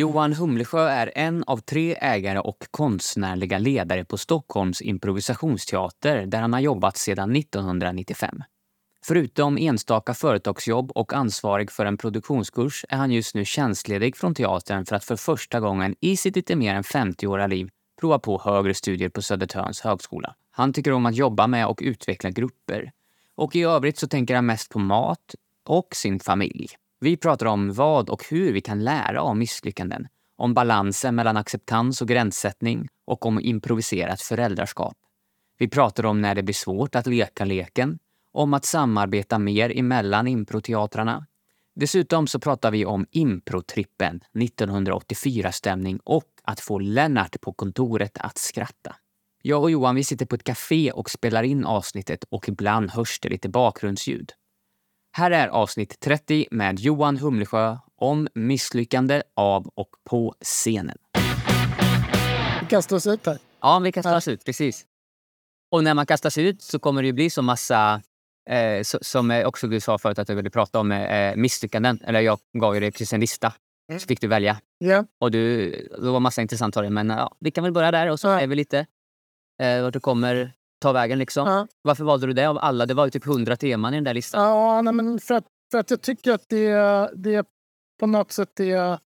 Johan Humlesjö är en av tre ägare och konstnärliga ledare på Stockholms improvisationsteater där han har jobbat sedan 1995. Förutom enstaka företagsjobb och ansvarig för en produktionskurs är han just nu tjänstledig från teatern för att för första gången i sitt lite mer än 50-åriga liv prova på högre studier på Södertörns högskola. Han tycker om att jobba med och utveckla grupper. Och i övrigt så tänker han mest på mat och sin familj. Vi pratar om vad och hur vi kan lära av misslyckanden. Om balansen mellan acceptans och gränssättning och om improviserat föräldraskap. Vi pratar om när det blir svårt att leka leken, om att samarbeta mer emellan improteatrarna. Dessutom så pratar vi om improtrippen, 1984-stämning och att få Lennart på kontoret att skratta. Jag och Johan vi sitter på ett café och spelar in avsnittet och ibland hörs det lite bakgrundsljud. Här är avsnitt 30 med Johan Humlesjö om misslyckande av och på scenen. Vi kastar oss ut här. Ja, vi kastar oss ut. Precis. Och när man kastas ut så kommer det ju bli så massa, eh, så, som också du sa förut att du ville prata om, eh, misslyckanden. Eller jag gav ju dig precis en lista. Så fick du välja. Ja. Och du, det var massa intressant av det. Men ja, vi kan väl börja där och så är vi lite eh, vart du kommer ta vägen. Liksom. Ja. Varför valde du det av alla? Det var ju typ 100 teman i den där listan. Ja, nej, men för att, för att jag tycker att det, det på något sätt är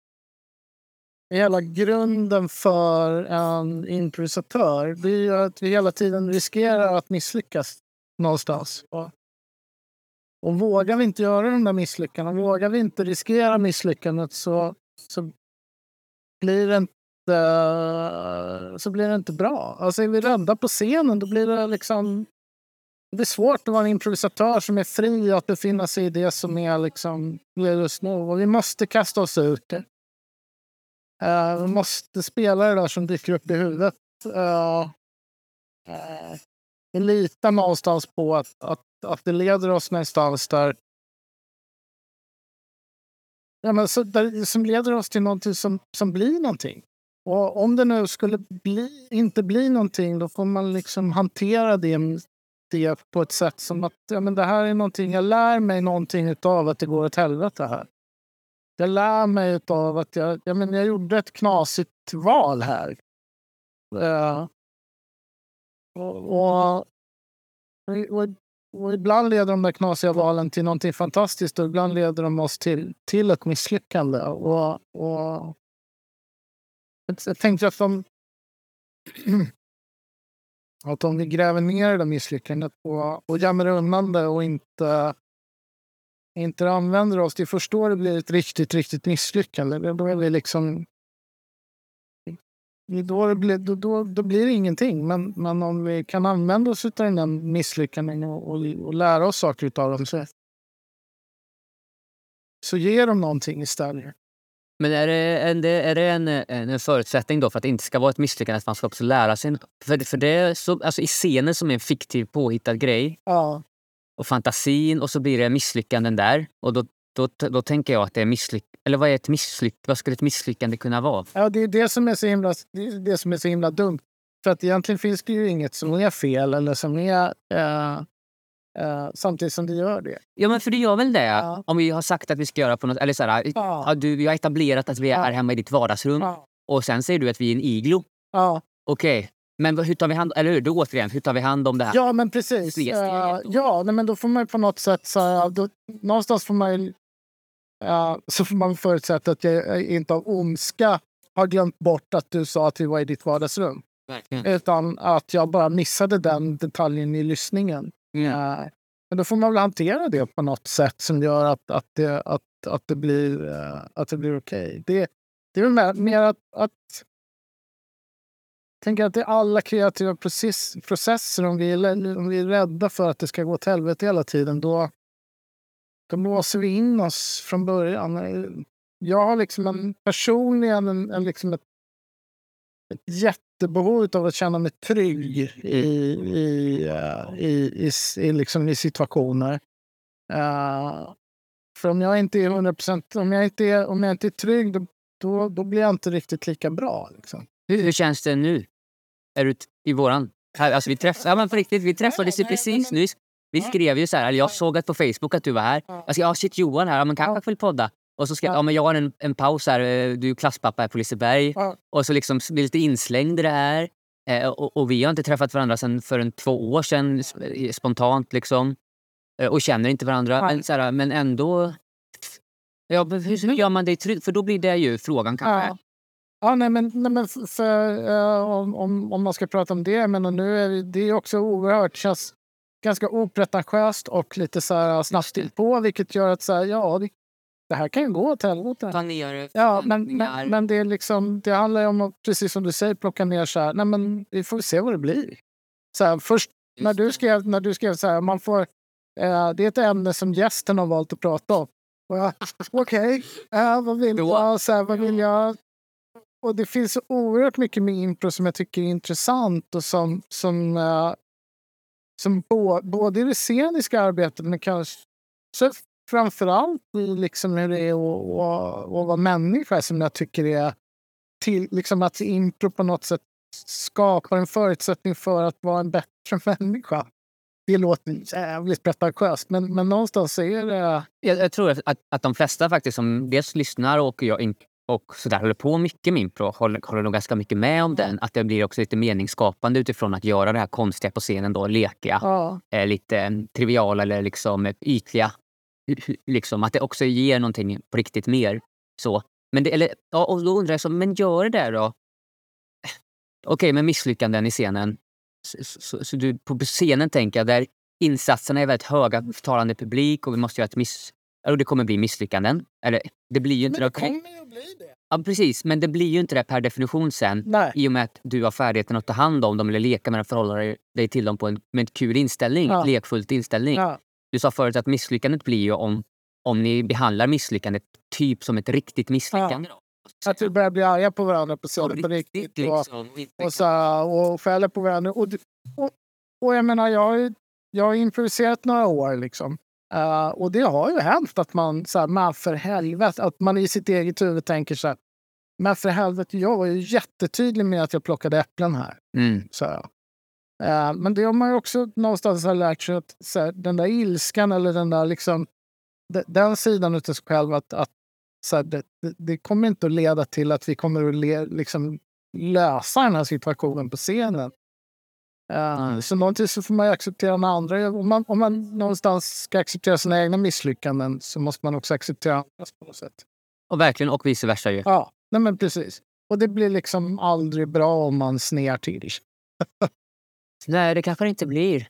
hela grunden för en improvisatör. Det är att vi hela tiden riskerar att misslyckas någonstans. Och, och vågar vi inte göra de där misslyckandena, vågar vi inte riskera misslyckandet så, så blir det uh, så blir det inte bra. Alltså är vi rädda på scenen då blir det liksom det är svårt att vara en improvisatör som är fri att befinna sig i det som är liksom just nu. Och vi måste kasta oss ut Uh, vi måste spela det där som dyker upp i huvudet. Eh, uh, vi litar någonstans på att, att, att det leder oss någonstans där Ja, men så där, som leder oss till någonting som, som blir någonting. Och om det nu skulle bli, inte bli någonting, då får man liksom hantera det, det på ett sätt som att ja, men det här är någonting, jag lär mig någonting av att det går åt helvete här. Jag lär mig av att jag, ja, men jag gjorde ett knasigt val här. Uh, och, och, och, och ibland leder de där knasiga valen till någonting fantastiskt och ibland leder de oss till, till ett misslyckande. Och, och jag tänkte att om, att om vi gräver ner det där misslyckandet och, och gömmer undan det och inte, inte använder oss, det är först då det blir ett riktigt, riktigt misslyckande. Det- Då liksom- är det liksom... Då, det blir, då, då, då blir det ingenting. Men, men om vi kan använda oss av den där misslyckanden och, och, och lära oss saker av dem så, så ger de någonting istället. Men är det, en, är det en, en, förutsättning då för att det inte ska vara ett misslyckande att man ska också lära sig? För, för det så, alltså i scenen som är en fiktiv påhittad grej Ja, och fantasin och så blir det misslyckanden där. Och då, då, då tänker jag att det är misslyck... Eller vad är ett misslyck... Vad skulle ett misslyckande kunna vara? Ja, det är det som är så himla, det är det som är så himla dumt. För att egentligen finns det ju inget som är fel eller som är eh, eh, samtidigt som det gör det. Ja, men för det gör väl det? Ja. Om vi har sagt att vi ska göra på något... Eller så här, Ja. du, vi har etablerat att vi är Ja. hemma i ditt vardagsrum Ja, och sen säger du att vi är en iglo. ja. Okej, men vad- hur tar vi hand Eller hur? Då återigen, hur tar vi hand om det här? ja men precis. Då. ja, nej, men då får man på något sätt... Så, här, då, någonstans får man ju, eh, så får man förutsätta att jag inte av ondska har glömt bort att du sa att vi var i ditt vardagsrum. Verkligen. Utan att jag bara missade den detaljen i lyssningen. Yeah. Men då får man väl hantera det på något sätt som gör att, att, det, att, att det blir, eh, att det blir okej. Det, det är väl mer, mer att, att tänker att det är alla kreativa process, processer. Om vi, är, om vi är rädda för att det ska gå åt helvete hela tiden, då, då låser vi in oss från början. Jag har liksom en, personligen en, en, liksom ett, ett jättebehov av att känna mig trygg i, i, i, i, liksom i situationer. Eh, för om jag inte är 100 procent, om jag inte är, om jag inte är trygg, då, då, då blir jag inte riktigt lika bra. Liksom. Hur, hur känns det nu? Är du i våran... Här, alltså vi, träff, ja, men på riktigt, vi träffades ju precis nu. Vi skrev ju så här, eller jag såg att på Facebook att du var här. Ja. Jag sa, ja shit Johan här, ja, men kanske vill podda. Och så ska Ja. ja. men jag har en, en paus här, eh, du är klasspappa här på Liseberg. Ja. Och så liksom blir lite inslängd i det här. Eh, och, och vi har inte träffat varandra sen för en två år sedan eh, spontant liksom. Eh, och känner inte varandra. Men, så här, men ändå... Ja, hur, hur gör man det tryggt? För då blir det ju frågan kanske. Ja. Nej, men, nej, men för, eh, om, om, om man ska prata om det, men nu är det, det är också oerhört, känns ganska opretentiöst och lite så här snabbt på, vilket gör att så här, ja, det, det här kan ju gå åt helvete. Ta ner Ja, men, men, men det, är liksom, det handlar ju om att, precis som du säger, plocka ner så här, nej men vi får se vad det blir. Så här, först Just när du skrev, när du skrev så här, man får, eh, det är ett ämne som gästen har valt att prata om. Och jag, Okej, eh, vad vill jag? Så här, vad vill jag? Och det finns så oerhört mycket med impro som jag tycker är intressant och som, som, eh, som bo, både i det sceniska arbetet men kanske framförallt i liksom hur det är att, vara människa som jag tycker är till, liksom att impro på något sätt skapar en förutsättning för att vara en bättre människa. Det låter jävligt pretentiöst men, men någonstans är det... Jag, jag tror att, att de flesta faktiskt som dels lyssnar och, jag, in- och så där, håller på mycket med impro håller, håller nog ganska mycket med om den. Att det blir också lite meningsskapande utifrån att göra det här konstiga på scenen, då, lekiga. Ja, eh, lite eh, triviala eller liksom ytliga. Liksom, att det också ger någonting på riktigt mer. Så. Men, det, eller, ja, och då undrar jag, så, men gör det då? Okej, men misslyckanden i scenen. Så, så, så du, på scenen tänker jag, där insatserna är väldigt höga, talande publik och vi måste göra ett miss... Eller det kommer bli misslyckanden. Eller det blir ju inte men det kommer ju bli det. Ja, precis. Men det blir ju inte det per definition sen. Nej. I och med att du har färdigheten att ta hand om dem eller leka med dem, förhålla dig till dem på en, med en kul inställning. Ja. Lekfullt inställning. Ja, Du sa förut att misslyckandet blir ju om, om ni behandlar misslyckandet typ som ett riktigt misslyckande. Då. att vi börjar bli arga på varandra på Ja, på riktigt. Och, liksom. och, så, här, och skäller på varandra. Och, och, och jag menar, jag, har jag har improviserat några år liksom. Eh, och det har ju hänt att man, så här, men för helvete, att man i sitt eget huvud tänker så här, men för helvete, jag var ju jättetydlig med att jag plockade äpplen här. Mm. Så men det har man ju också någonstans har lärt sig att här, den där ilskan eller den där liksom, de- den sidan av sig själv att, att så här, det, det, kommer inte att leda till att vi kommer att le, liksom, lösa den här situationen på scenen. Eh, Mm. Så någonting så får man acceptera den andra. Om man, om man någonstans ska acceptera sina egna misslyckanden så måste man också acceptera andras på något sätt. Och verkligen, och vice versa ju. Ja, nej men precis. Och det blir liksom aldrig bra om man snear till. Nej, det kanske det inte blir.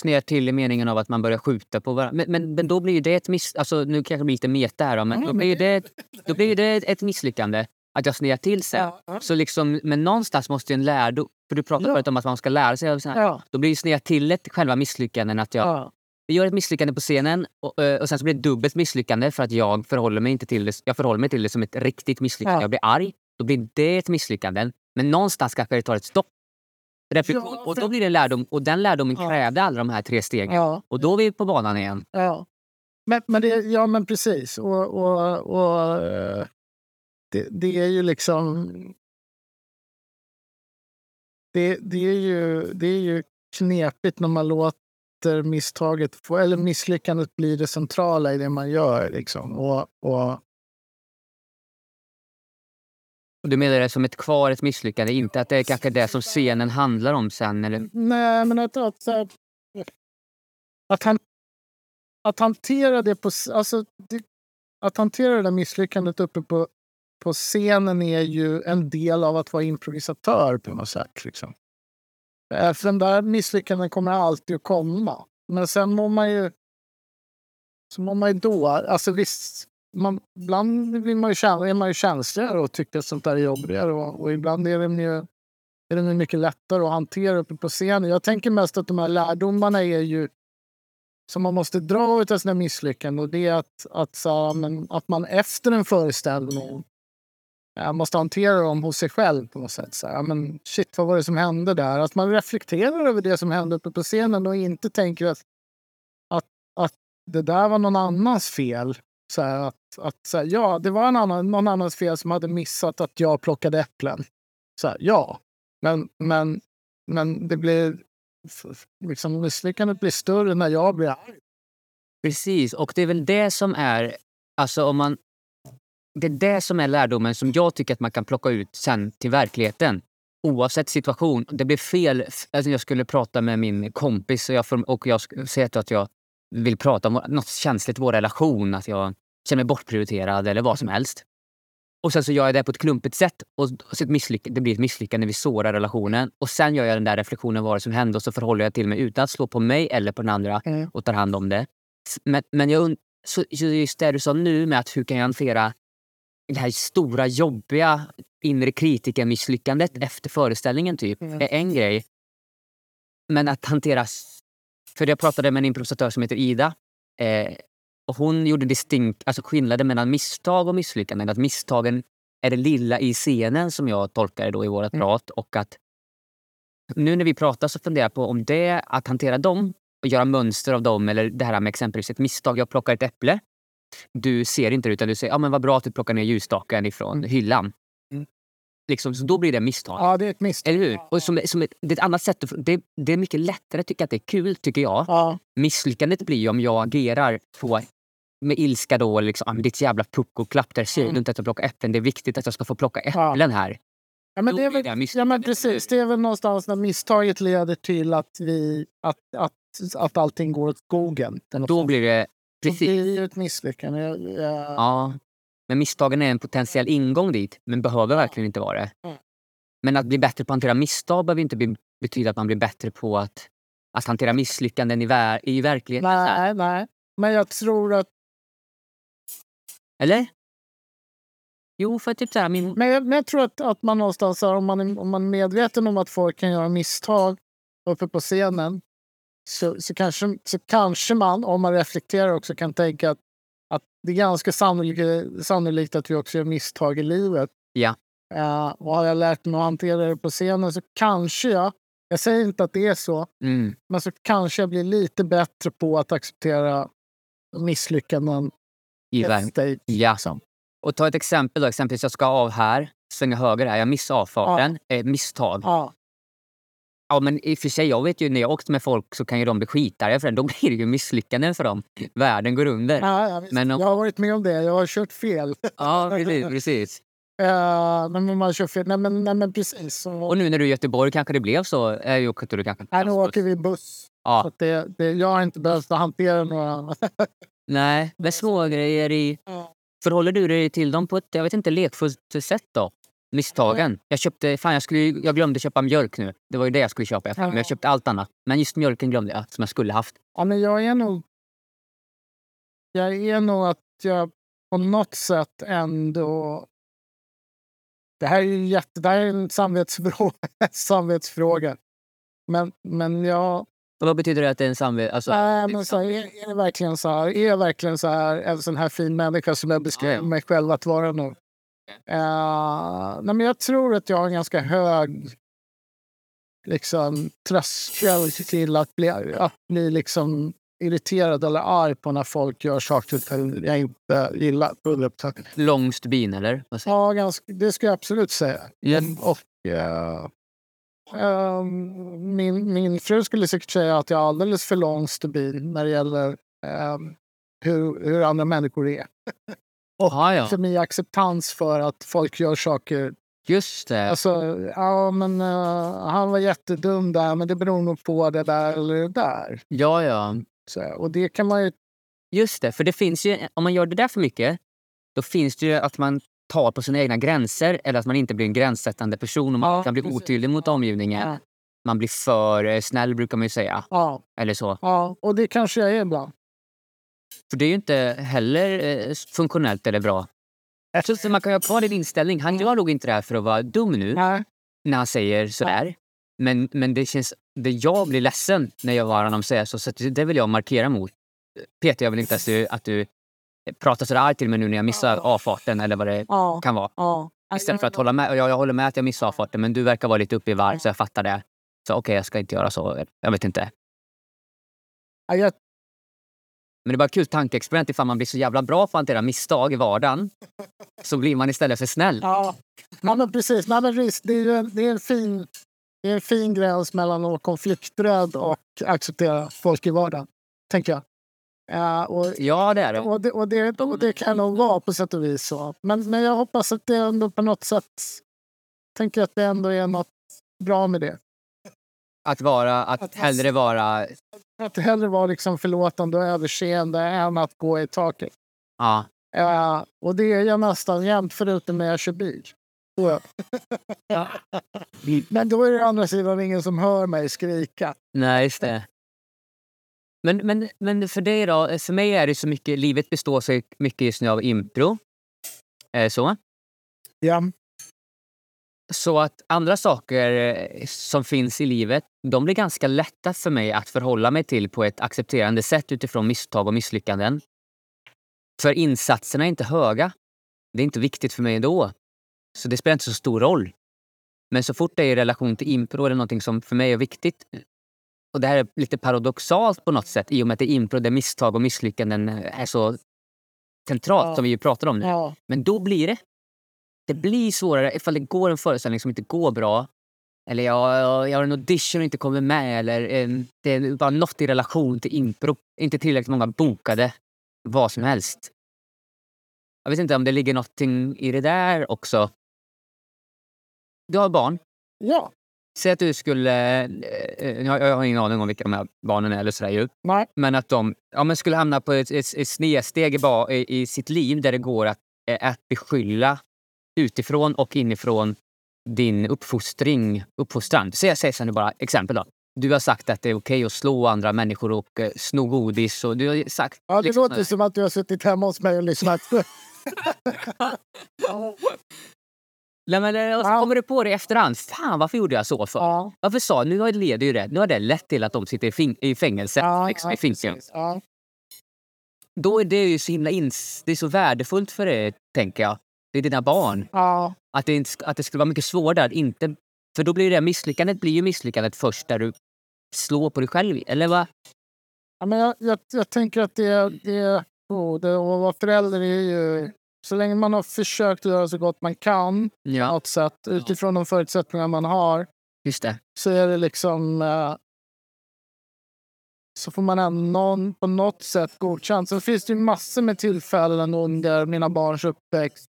Sned till i meningen av att man börjar skjuta på varandra. Men, men, men då blir ju det ett miss... Alltså, nu kanske det blir lite meta här men då blir ju det- då blir det ett misslyckande. Att jag snear till sig. Så liksom, men någonstans måste ju en lärdom... För du pratade Ja. förut om att man ska lära sig av. Ja, Då blir ju snea till ett själva misslyckanden att jag ja. jag gör ett misslyckande på scenen och, eh, och sen så blir det dubbelt misslyckande för att jag förhåller mig inte till det, jag förhåller mig till det som ett riktigt misslyckande. Ja. Jag blir arg, då blir det ett misslyckande. Men någonstans kanske det tar ett stopp. Reflektion, Ja, och då blir det en lärdom och den lärdomen Ja. krävde alla de här tre stegen. ja. Och då är vi på banan igen. Ja, men, men, det, ja, men precis. Och, och, och eh, det, det är ju liksom... Det, det, är ju, det är ju knepigt när man låter misstaget få, eller misslyckandet bli det centrala i det man gör. Liksom. Och, och, och du menar det som ett kvar, ett misslyckande, inte att det är kanske det som scenen handlar om sen? Eller? nej, men att, att, så här- att, han, att hantera det på... Alltså, det, att hantera det där misslyckandet uppe på, på scenen är ju en del av att vara improvisatör på något sätt. Liksom. Äh, för den där misslyckanden kommer alltid att komma. Men sen mår man ju... Så mår man ju då... Alltså visst, man, ibland blir man ju, käns- är man ju känsligare och tycker att sånt där är jobbigare. Och, och ibland är det ju är det mycket lättare att hantera uppe på scenen. Jag tänker mest att de här lärdomarna är ju som man måste dra av sina misslyckanden. Och det är att, att, så, men, att man efter en föreställning ja, måste hantera dem hos sig själv på något sätt. Så ja, men shit, vad var det som hände där? Att man reflekterar över det som hände uppe på scenen och inte tänker att, att, att det där var någon annans fel. Så här, att, att, så här, ja, det var en annan, någon annans fel som hade missat att jag plockade äpplen. Så här, ja, men, men, men det blir liksom, misslyckandet blir större när jag blir arg. Precis, och det är väl det som är... Alltså om man, det är det som är lärdomen som jag tycker att man kan plocka ut sen till verkligheten. Oavsett situation. Det blev fel. Alltså jag skulle prata med min kompis och jag, och jag säger att jag vill prata om något känsligt i vår relation. Att jag känner mig bortprioriterad eller vad som helst. Och sen så gör jag det på ett klumpigt sätt och så det blir ett misslyckande. Vi sårar relationen. Och sen gör jag den där reflektionen vad som hände och så förhåller jag till mig utan att slå på mig eller på den andra mm. och tar hand om det. Men, men jag, så just det du sa nu med att hur kan jag hantera det här stora jobbiga inre kritikermisslyckandet efter föreställningen typ, mm. är en grej. Men att hantera... För jag pratade med en improvisatör som heter Ida. Eh, och hon gjorde distinkt, alltså skillnaden mellan misstag och misslyckanden. Att misstagen är det lilla i scenen som jag tolkar det då i vårt mm. prat. Och att nu när vi pratar så funderar jag på om det, att hantera dem och göra mönster av dem. Eller det här med exempelvis ett misstag. Jag plockar ett äpple. Du ser inte det utan du säger ja, men vad bra att du plockar ner ljusstaken ifrån mm. hyllan. Mm. Liksom, så då blir det misstag. Ja, det är ett misstag. Eller hur? Och som, som ett, det är ett annat sätt. Det, det är mycket lättare att tycka att det är kul, tycker jag. Ja. Misslyckandet blir ju om jag agerar på med ilska då. Liksom, ah, ditt jävla puckoklapp, där ser mm. du inte att jag plockar äpplen. Det är viktigt att jag ska få plocka äpplen här. Ja, men, det är väl, ja, men precis. Det är väl någonstans när misstaget leder till att, vi, att, att, att allting går åt skogen. Då blir det... Precis. Det blir ett misslyckande. Ja. ja. Men misstagen är en potentiell ingång dit, men behöver verkligen inte vara det. Mm. Men att bli bättre på att hantera misstag behöver inte betyda att man blir bättre på att, att hantera misslyckanden i, ver i verkligheten. Nej, nej. Men jag tror att eller? Jo, för typ så här, min... men, jag, men jag tror att, att man någonstans, om man, om man är medveten om att folk kan göra misstag uppe på scenen så, så, kanske, så kanske man, om man reflekterar också, kan tänka att, att det är ganska sannolikt, sannolikt att vi också gör misstag i livet. Ja. Uh, och har jag lärt mig att hantera det på scenen så kanske jag, jag säger inte att det är så, mm. men så kanske jag blir lite bättre på att acceptera misslyckanden i stage. Ja. Liksom. Och ta ett exempel då. Exempelvis jag ska av här, svänga höger här. Jag missar avfarten. Ja. Ett misstag. Ja. Ja, men i och för sig, jag vet ju när jag åkt med folk så kan ju de bli skitare för det. Då blir det ju misslyckanden för dem. Världen går under. Ja, ja, men om... Jag har varit med om det. Jag har kört fel. Ja, precis. precis. Uh, men man kör fel. Nej, men, nej, men precis. Så... Och nu när du är i Göteborg kanske det blev så? Är ju, du kanske nej, nu åker vi buss. Ja. Så det, det, jag har inte behövt hantera några Nej, med smågrejer i... Förhåller du dig till dem på ett jag vet inte, lekfullt sätt då? Misstagen. Jag köpte, fan jag, skulle, jag glömde köpa mjölk nu. Det var ju det jag skulle köpa. Men jag köpte allt annat. Men just mjölken glömde jag, som jag skulle haft. Ja, men jag är nog... Jag är nog att jag på något sätt ändå... Det här är, jätte, det här är en samvetsfråga. samvetsfråga. Men, men jag vad betyder det att det är en samvete? Alltså, äh, men så, är, är, det verkligen så här, är jag verkligen så här, en sån här fin människa som jag beskriver mig själv att vara nu? Uh, nej, men jag tror att jag har en ganska hög liksom, tröskel till att bli, att bli liksom, irriterad eller arg på när folk gör saker som jag inte gillar. Lång stubin, eller? Ja, ganska, det skulle jag absolut säga. Yeah. Och, uh, min, min fru skulle säkert säga att jag är alldeles för lång stubin när det gäller um, hur, hur andra människor är. och ah, ja. för min acceptans för att folk gör saker Just det. Alltså, ja men uh, han var jättedum där, men det beror nog på det där eller det där. Ja, ja. Så, och det kan man ju... Just det, för det finns ju, om man gör det där för mycket, då finns det ju att man tar på sina egna gränser eller att man inte blir en gränssättande person och man ja, kan bli precis. otydlig mot omgivningen. Ja. Man blir för eh, snäll brukar man ju säga. Ja. Eller så. Ja, och det kanske jag är ibland. För det är ju inte heller eh, funktionellt eller bra. Så man kan ju ha kvar din inställning. Han gör nog inte det här för att vara dum nu Nej. när han säger sådär. Men, men det känns... Det jag blir ledsen när jag hör honom säga så, så det vill jag markera mot. Peter, jag vill inte att du, att du pratar sådär argt till mig nu när jag missar avfarten eller vad det ja. kan vara. Ja. Istället för att hålla med. Jag, jag håller med att jag missar avfarten men du verkar vara lite uppe i varv så jag fattar det. Så okej, okay, jag ska inte göra så. Jag vet inte. Ja, jag... Men det är bara ett kul tankeexperiment. Ifall man blir så jävla bra på att hantera misstag i vardagen så blir man istället för snäll. Ja, ja men precis. Nej, men det, är, det, är en fin, det är en fin gräns mellan att vara konflikträdd och acceptera folk i vardagen. Tänker jag. Ja, och, Ja, det är det. och, det, och, det, och det kan nog vara på sätt och vis så. Men, men jag hoppas att det ändå på något sätt... tänker att det ändå är något bra med det. Att vara, att Att- hellre vara... Att hellre vara liksom förlåtande och överseende än att gå i taket. Ja, Ja, och det är jag nästan jämt förutom när jag kör bil. Är jag. Men då är det å andra sidan ingen som hör mig skrika. nej, just det. Men, men, men för dig då? För mig är det så mycket... Livet består så mycket just nu av impro. Eh, så. Ja, Så att andra saker eh, som finns i livet, de blir ganska lätta för mig att förhålla mig till på ett accepterande sätt utifrån misstag och misslyckanden. För insatserna är inte höga. Det är inte viktigt för mig ändå. Så det spelar inte så stor roll. Men så fort det är i relation till impro är det någonting som för mig är viktigt. Och det här är lite paradoxalt på något sätt i och med att det impro där misstag och misslyckanden är så centralt Ja. som vi ju pratar om nu. ja, Men då blir det. Det blir svårare ifall det går en föreställning som inte går bra. Eller jag, jag, jag har en audition och inte kommer med. Eller eh, det är bara något i relation till impro. Inte tillräckligt många bokade. Vad som helst. Jag vet inte om det ligger någonting i det där också. Du har barn. ja. Säg att du skulle... eh, Jag, jag har ingen aning om vilka de här barnen är eller sådär ju. Nej. Men att de ja, men skulle hamna på ett, ett, ett snedsteg i, i, i sitt liv där det går att, eh, att beskylla utifrån och inifrån din uppfostring, uppfostran. Säg, säg så nu bara, exempel då. Du har sagt att det är okej att slå andra människor och eh, sno godis. Och du har sagt, ja det liksom, låter som att du har suttit hemma hos mig och lyssnat. Nej, eh, och så kommer du på det i efterhand. Fan, varför gjorde jag så? För? Ja, Varför sa Nu har- leder ju det. Nu har det lett till att de sitter i, i fängelse. ja, liksom, ja, i ja. Då är det ju så himla ins- det är så värdefullt för det, tänker jag. Det är dina barn. ja. Att det, inte, att det skulle vara mycket svårare att inte... För då blir det misslyckandet blir ju misslyckandet först där du slår på dig själv. Eller vad? Ja, men jag, jag, jag tänker att det, det, oh, det att vara förälder är ju... Så länge man har försökt göra så gott man kan Ja, något sätt utifrån de förutsättningar man har just det. så är det liksom... Eh, så får man ändå på något sätt godkänt. Sen finns det ju massor med tillfällen under mina barns uppväxt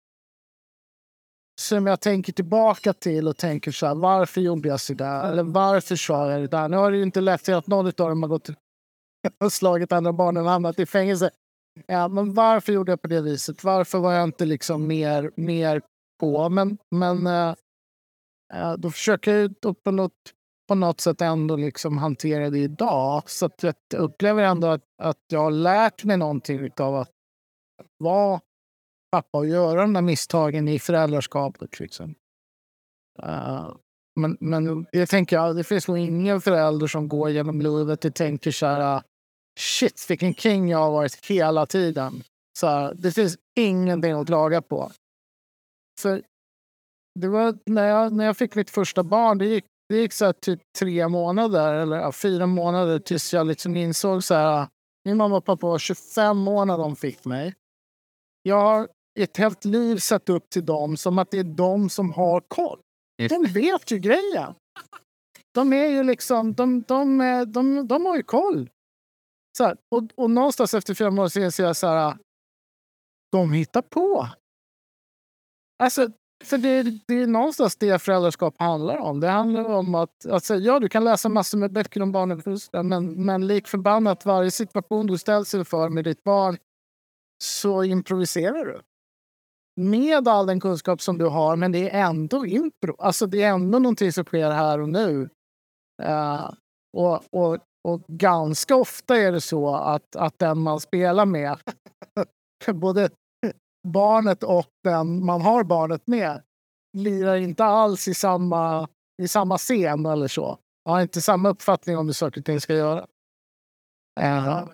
som jag tänker tillbaka till och tänker så här, varför gjorde jag så där? Eller varför sa jag det där? Nu har det ju inte lett till att någon av dem har gått och slagit andra barnen och hamnat i fängelse. Ja, men varför gjorde jag på det viset? Varför var jag inte liksom mer, mer på? Men, men eh, eh, då försöker jag ju på något, på något sätt ändå liksom hantera det idag. Så att jag upplever ändå att, att jag har lärt mig någonting av att, vara pappa och göra de där misstagen i föräldraskapet. Liksom. Eh, men, men det tänker jag, det finns nog ingen förälder som går genom livet och tänker så här shit vilken king jag har varit hela tiden. Så här, det finns ingenting att klaga på. För det var när jag, när jag fick mitt första barn, det gick, det gick så typ tre månader eller ja, fyra månader tills jag liksom insåg så här. Min mamma och pappa var 25 år när de fick mig. Jag har ett helt liv sett upp till dem som att det är de som har koll. De vet ju grejen. De är ju liksom, de, de, de, de, de har ju koll. Så här, och, och någonstans efter fyra månader så inser jag så här, de hittar på. Alltså, för det, det är någonstans det föräldraskap handlar om. Det handlar om att, alltså, ja, du kan läsa massor med böcker om barnuppfostran, men, men lik förbannat varje situation du ställs inför med ditt barn så improviserar du. Med all den kunskap som du har, men det är ändå impro. Alltså det är ändå någonting som sker här och nu. Uh, och, och, och ganska ofta är det så att, att den man spelar med, både barnet och den man har barnet med, lirar inte alls i samma, i samma scen eller så. Har inte samma uppfattning om hur saker och ting ska göra. Uh,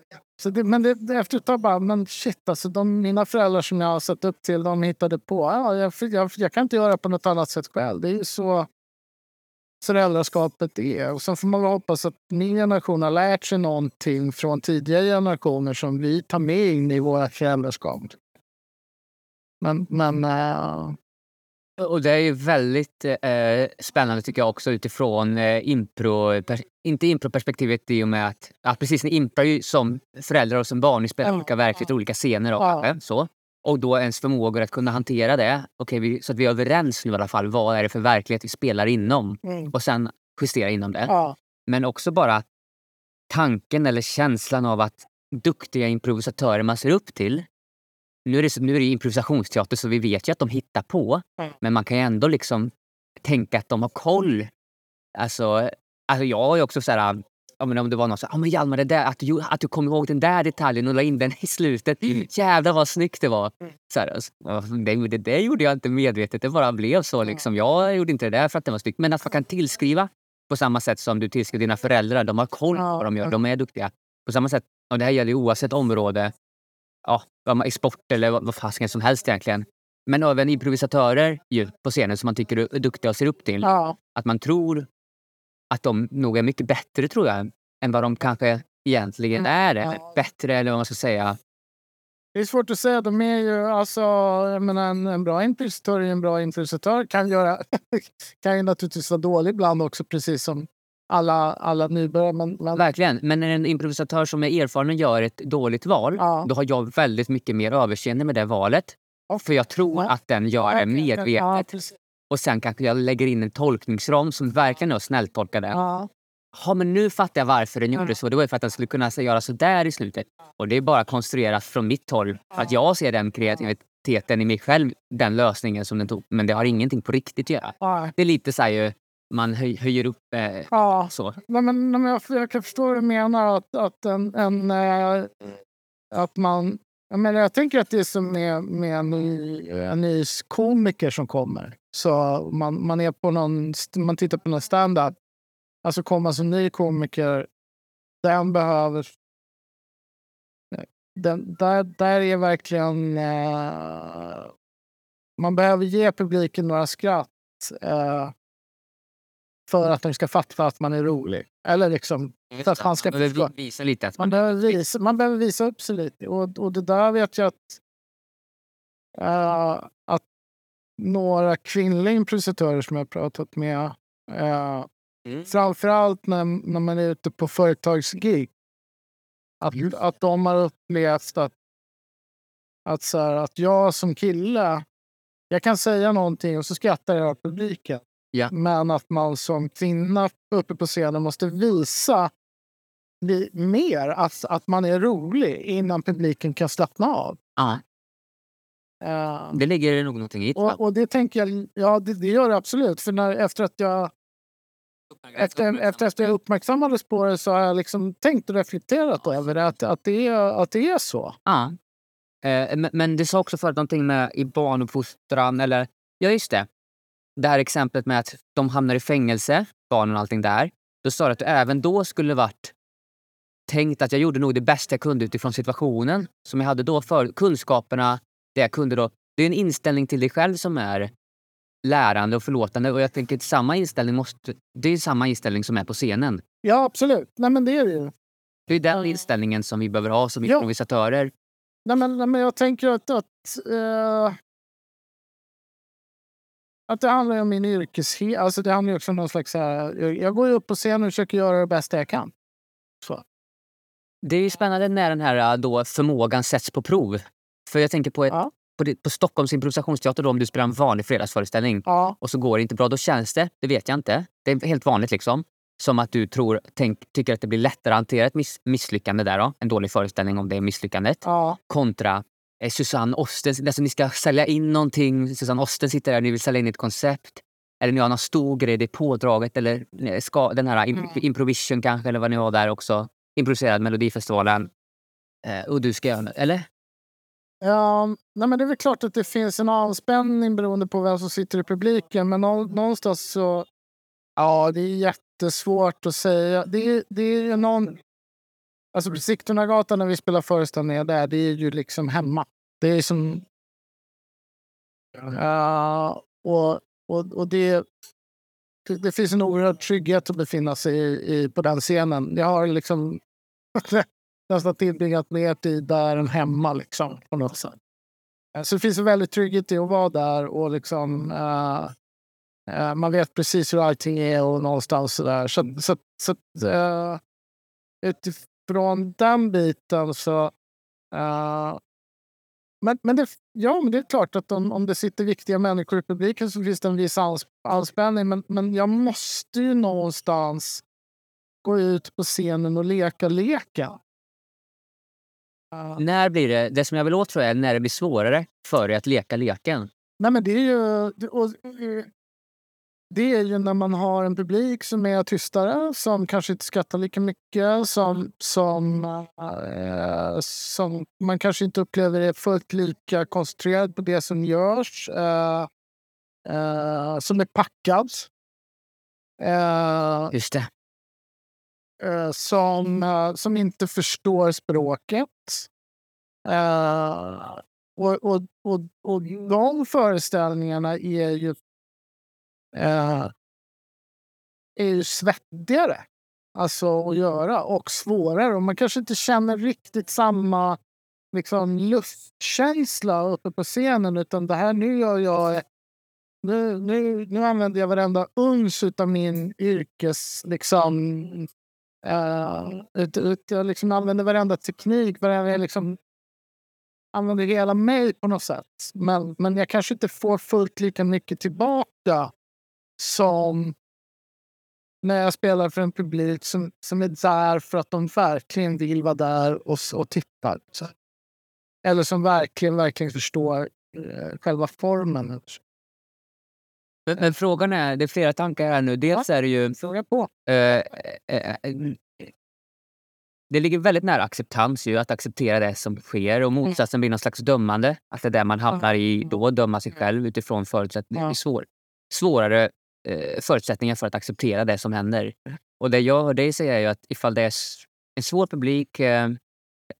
så det, men det, det efter ett tag bara, men shit alltså, de, mina föräldrar som jag har sett upp till, de hittade på. Ja, jag, jag, jag kan inte göra på något annat sätt själv. Det är ju så föräldraskapet är. Och sen får man hoppas att min generation har lärt sig någonting från tidigare generationer som vi tar med in i våra föräldraskap. Men, men äh, Och det är ju väldigt eh, spännande tycker jag också utifrån eh, impro, inte improperspektivet i och med att, att precis, ni imprar ju som föräldrar och som barn, ni spelar olika verkligt olika scener och, så. Och då ens förmågor att kunna hantera det. Okej, vi, så att vi är överens nu i alla fall. Vad är det för verklighet vi spelar inom? Mm. Och sen justera inom det. Ja, Men också bara tanken eller känslan av att duktiga improvisatörer man ser upp till. Nu är det, nu är det improvisationsteater så vi vet ju att de hittar på. Mm. Men man kan ju ändå liksom tänka att de har koll. Alltså, alltså jag har ju också så här, ja, men om det var någon så här, ja men Hjalmar, det där, att, du, att du kom ihåg den där detaljen och la in den i slutet. Jävlar vad snyggt det var. Mm. Så här, alltså, det, det, det gjorde jag inte medvetet, det bara blev så. Liksom. Jag gjorde inte det där för att det var snyggt. Men att man kan tillskriva på samma sätt som du tillskriver dina föräldrar. De har koll på vad de gör, de är duktiga. På samma sätt, och det här gäller oavsett område, ja, i sport eller vad, vad fasiken som helst egentligen. Men även improvisatörer ju, på scenen som man tycker är duktiga och ser upp till. ja, Att man tror att de nog är mycket bättre, tror jag, än vad de kanske egentligen Mm, är. ja. Eller bättre, eller vad man ska säga. det är svårt att säga. De är ju, alltså, jag menar, en, en bra improvisatör är en bra improvisatör. Kan, göra, kan ju naturligtvis vara dålig ibland också, precis som alla, alla nybörjare. Men, men, Verkligen. Men när en improvisatör som är erfaren gör ett dåligt val, Ja. då har jag väldigt mycket mer överseende med det valet. För jag tror Ja. att den gör det medvetet. Ja. Och sen kanske jag lägger in en tolkningsram som verkligen är att snälltolka det. Ja, Ja, men nu fattar jag varför den gjorde Ja. så. Det var för att den skulle kunna göra så där i slutet. Och det är bara konstruerat från mitt håll. För att jag ser den kreativiteten i mig själv, den lösningen som den tog. Men det har ingenting på riktigt att göra. ja, Det är lite så här ju, man höj, höjer upp eh, ja. så. Nej, men, men jag, jag kan förstå vad du menar. Att, att, en, en, eh, att man... Jag, menar, jag tänker att det är som med, med en, ny, en ny komiker som kommer. Så man, man, är på någon, man tittar på någon stand-up. Alltså komma som ny komiker, den behöver... Den, där, där är verkligen... Eh, man behöver ge publiken några skratt. Eh, för att de ska fatta att man är rolig. Eller liksom, för att man ska Man behöver visa lite att Man behöver, visa, man behöver visa upp sig lite. Och, och det där vet jag att, eh, att några kvinnliga improvisatörer som jag har pratat med, uh, Mm. framförallt när, när man är ute på företagsgig, att, att de har upplevt att, att, så här, att jag som kille, jag kan säga någonting och så skrattar hela publiken. Ja. Men att man som kvinna uppe på scenen måste visa mer att, att man är rolig innan publiken kan slappna av. Ja, Eh, det ligger nog någonting i och, och det tänker jag, ja det, det gör det absolut. För när, efter att jag efter, efter att jag uppmärksammades på det så har jag liksom tänkt och reflekterat över det, att, att, det är, att det är så. Ja. Eh, men, men du sa också förut någonting med i barnuppfostran eller... Ja, just det. Det här exemplet med att de hamnar i fängelse, barnen och allting där. Då sa du att du även då skulle varit tänkt att jag gjorde nog det bästa jag kunde utifrån situationen som jag hade då för kunskaperna, det jag kunde då. Det är en inställning till dig själv som är lärande och förlåtande och jag tänker att samma inställning måste, det är samma inställning som är på scenen. Ja, absolut. Nej, men det är det ju. Det är den inställningen som vi behöver ha som Ja. improvisatörer. Nej, men, nej, men jag tänker att, att, eh, att det handlar om min yrkeshet. Alltså det handlar också om någon slags... Här, jag, jag går upp på scenen och försöker göra det bästa jag kan. Så. Det är ju spännande när den här då, förmågan sätts på prov. För jag tänker på, ett, Ja. på, det, på Stockholms improvisationsteater, då, om du spelar en vanlig fredagsföreställning Ja, och så går det inte bra, då känns det, det vet jag inte, det är helt vanligt liksom, som att du tror, tänk, tycker att det blir lättare att hantera ett miss, misslyckande där då, en dålig föreställning om det är misslyckandet, ja, kontra eh, Susanne Osten, alltså ni ska sälja in någonting, Susanne Osten sitter där, ni vill sälja in ett koncept, eller ni har någon stor grej, det är pådraget, eller eh, ska, den här Mm. imp- improvision kanske, eller vad ni har där också, improviserad Melodifestivalen. Eh, och du ska göra, eller? Ja, nej men det är väl klart att det finns en avspänning beroende på vem som sitter i publiken. Men nå- någonstans så... Ja, det är jättesvårt att säga. Det är, det är någon... Alltså Sigtunagatan när vi spelar föreställningar där, det är ju liksom hemma. Det är som... Ja, och, och, och det, det, det finns en oerhörd trygghet att befinna sig i, i, på den scenen. Jag har liksom nästan tillbringat mer tid där än hemma liksom, på något sätt. Eh, så det finns en väldigt trygghet i att vara där och liksom uh, uh, man vet precis hur allting är och någonstans sådär. Så, så, så uh, utifrån den biten så men, men, det, ja, men det är klart att om, om det sitter viktiga människor i publiken så finns det en viss anspänning. Men, men jag måste ju någonstans gå ut på scenen och leka leken. Uh. När blir det, det som jag vill åt tror jag är när det blir svårare för dig att leka leken. Nej men det är ju, och, det är ju när man har en publik som är tystare, som kanske inte skrattar lika mycket, som, som, äh, som man kanske inte upplever är fullt lika koncentrerad på det som görs, äh, äh, som är packad. Just det. som, som inte förstår språket. Och, och, och, och de föreställningarna är ju eh, är ju svettigare alltså, att göra och svårare. Och man kanske inte känner riktigt samma liksom, luftkänsla uppe på scenen. Utan det här, nu gör jag... Nu, nu, nu använder jag varenda uns av min yrkes... Liksom, eh, ut, ut, jag liksom använder varenda teknik. Varenda, liksom, använder hela mig på något sätt. Men, men jag kanske inte får fullt lika mycket tillbaka som när jag spelar för en publik som, som är där för att de verkligen vill vara där och, och tittar. Så. Eller som verkligen, verkligen förstår eh, själva formen. Men, men, frågan är, det är flera tankar här nu. Dels ja, är det ju... Fråga på. Eh, eh, eh, det ligger väldigt nära acceptans, ju, att acceptera det som sker. Och mm. motsatsen blir någon slags dömande. Att det är där man hamnar i då, döma sig själv utifrån förutsättningar. Det är svår, svårare eh, förutsättningar för att acceptera det som händer. Och det jag hör dig säga är ju att ifall det är en svår publik, eh,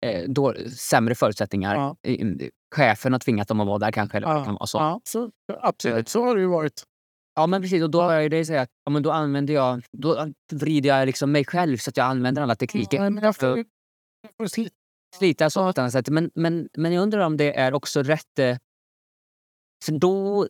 eh då, sämre förutsättningar. Ja. Chefen har tvingat dem att vara där kanske. Eller ja. kan vara så. Ja, så, absolut, så har det ju varit. Ja, men precis. Och då hör jag dig säga att ja, men då använder jag, då vrider jag liksom mig själv så att jag använder alla tekniker. Ja, men jag får, jag får slita. slita så på ett annat sätt. Men, men, men jag undrar om det är också rätt... Eh, för då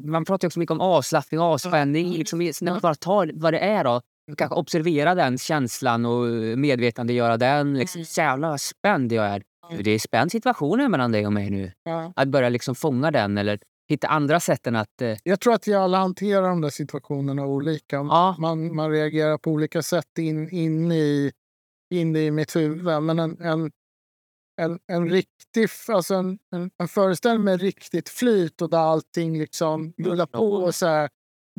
man pratar också mycket om avslappning och avspänning. Liksom, när man bara tar vad det är då, kanske observera den känslan och medvetandegöra den. Liksom, mm. Jävlar vad spänd jag är. Det är spänd situation mellan dig och mig nu. Att börja liksom fånga den eller hitta andra sätt än att... Eh... Jag tror att vi alla hanterar de där situationerna olika. Ja. Man, man reagerar på olika sätt in, in, i, in i mitt huvud. Men en, en en, en riktig, alltså en, en, en föreställning med riktigt flyt och där allting liksom rullar på. Och så här,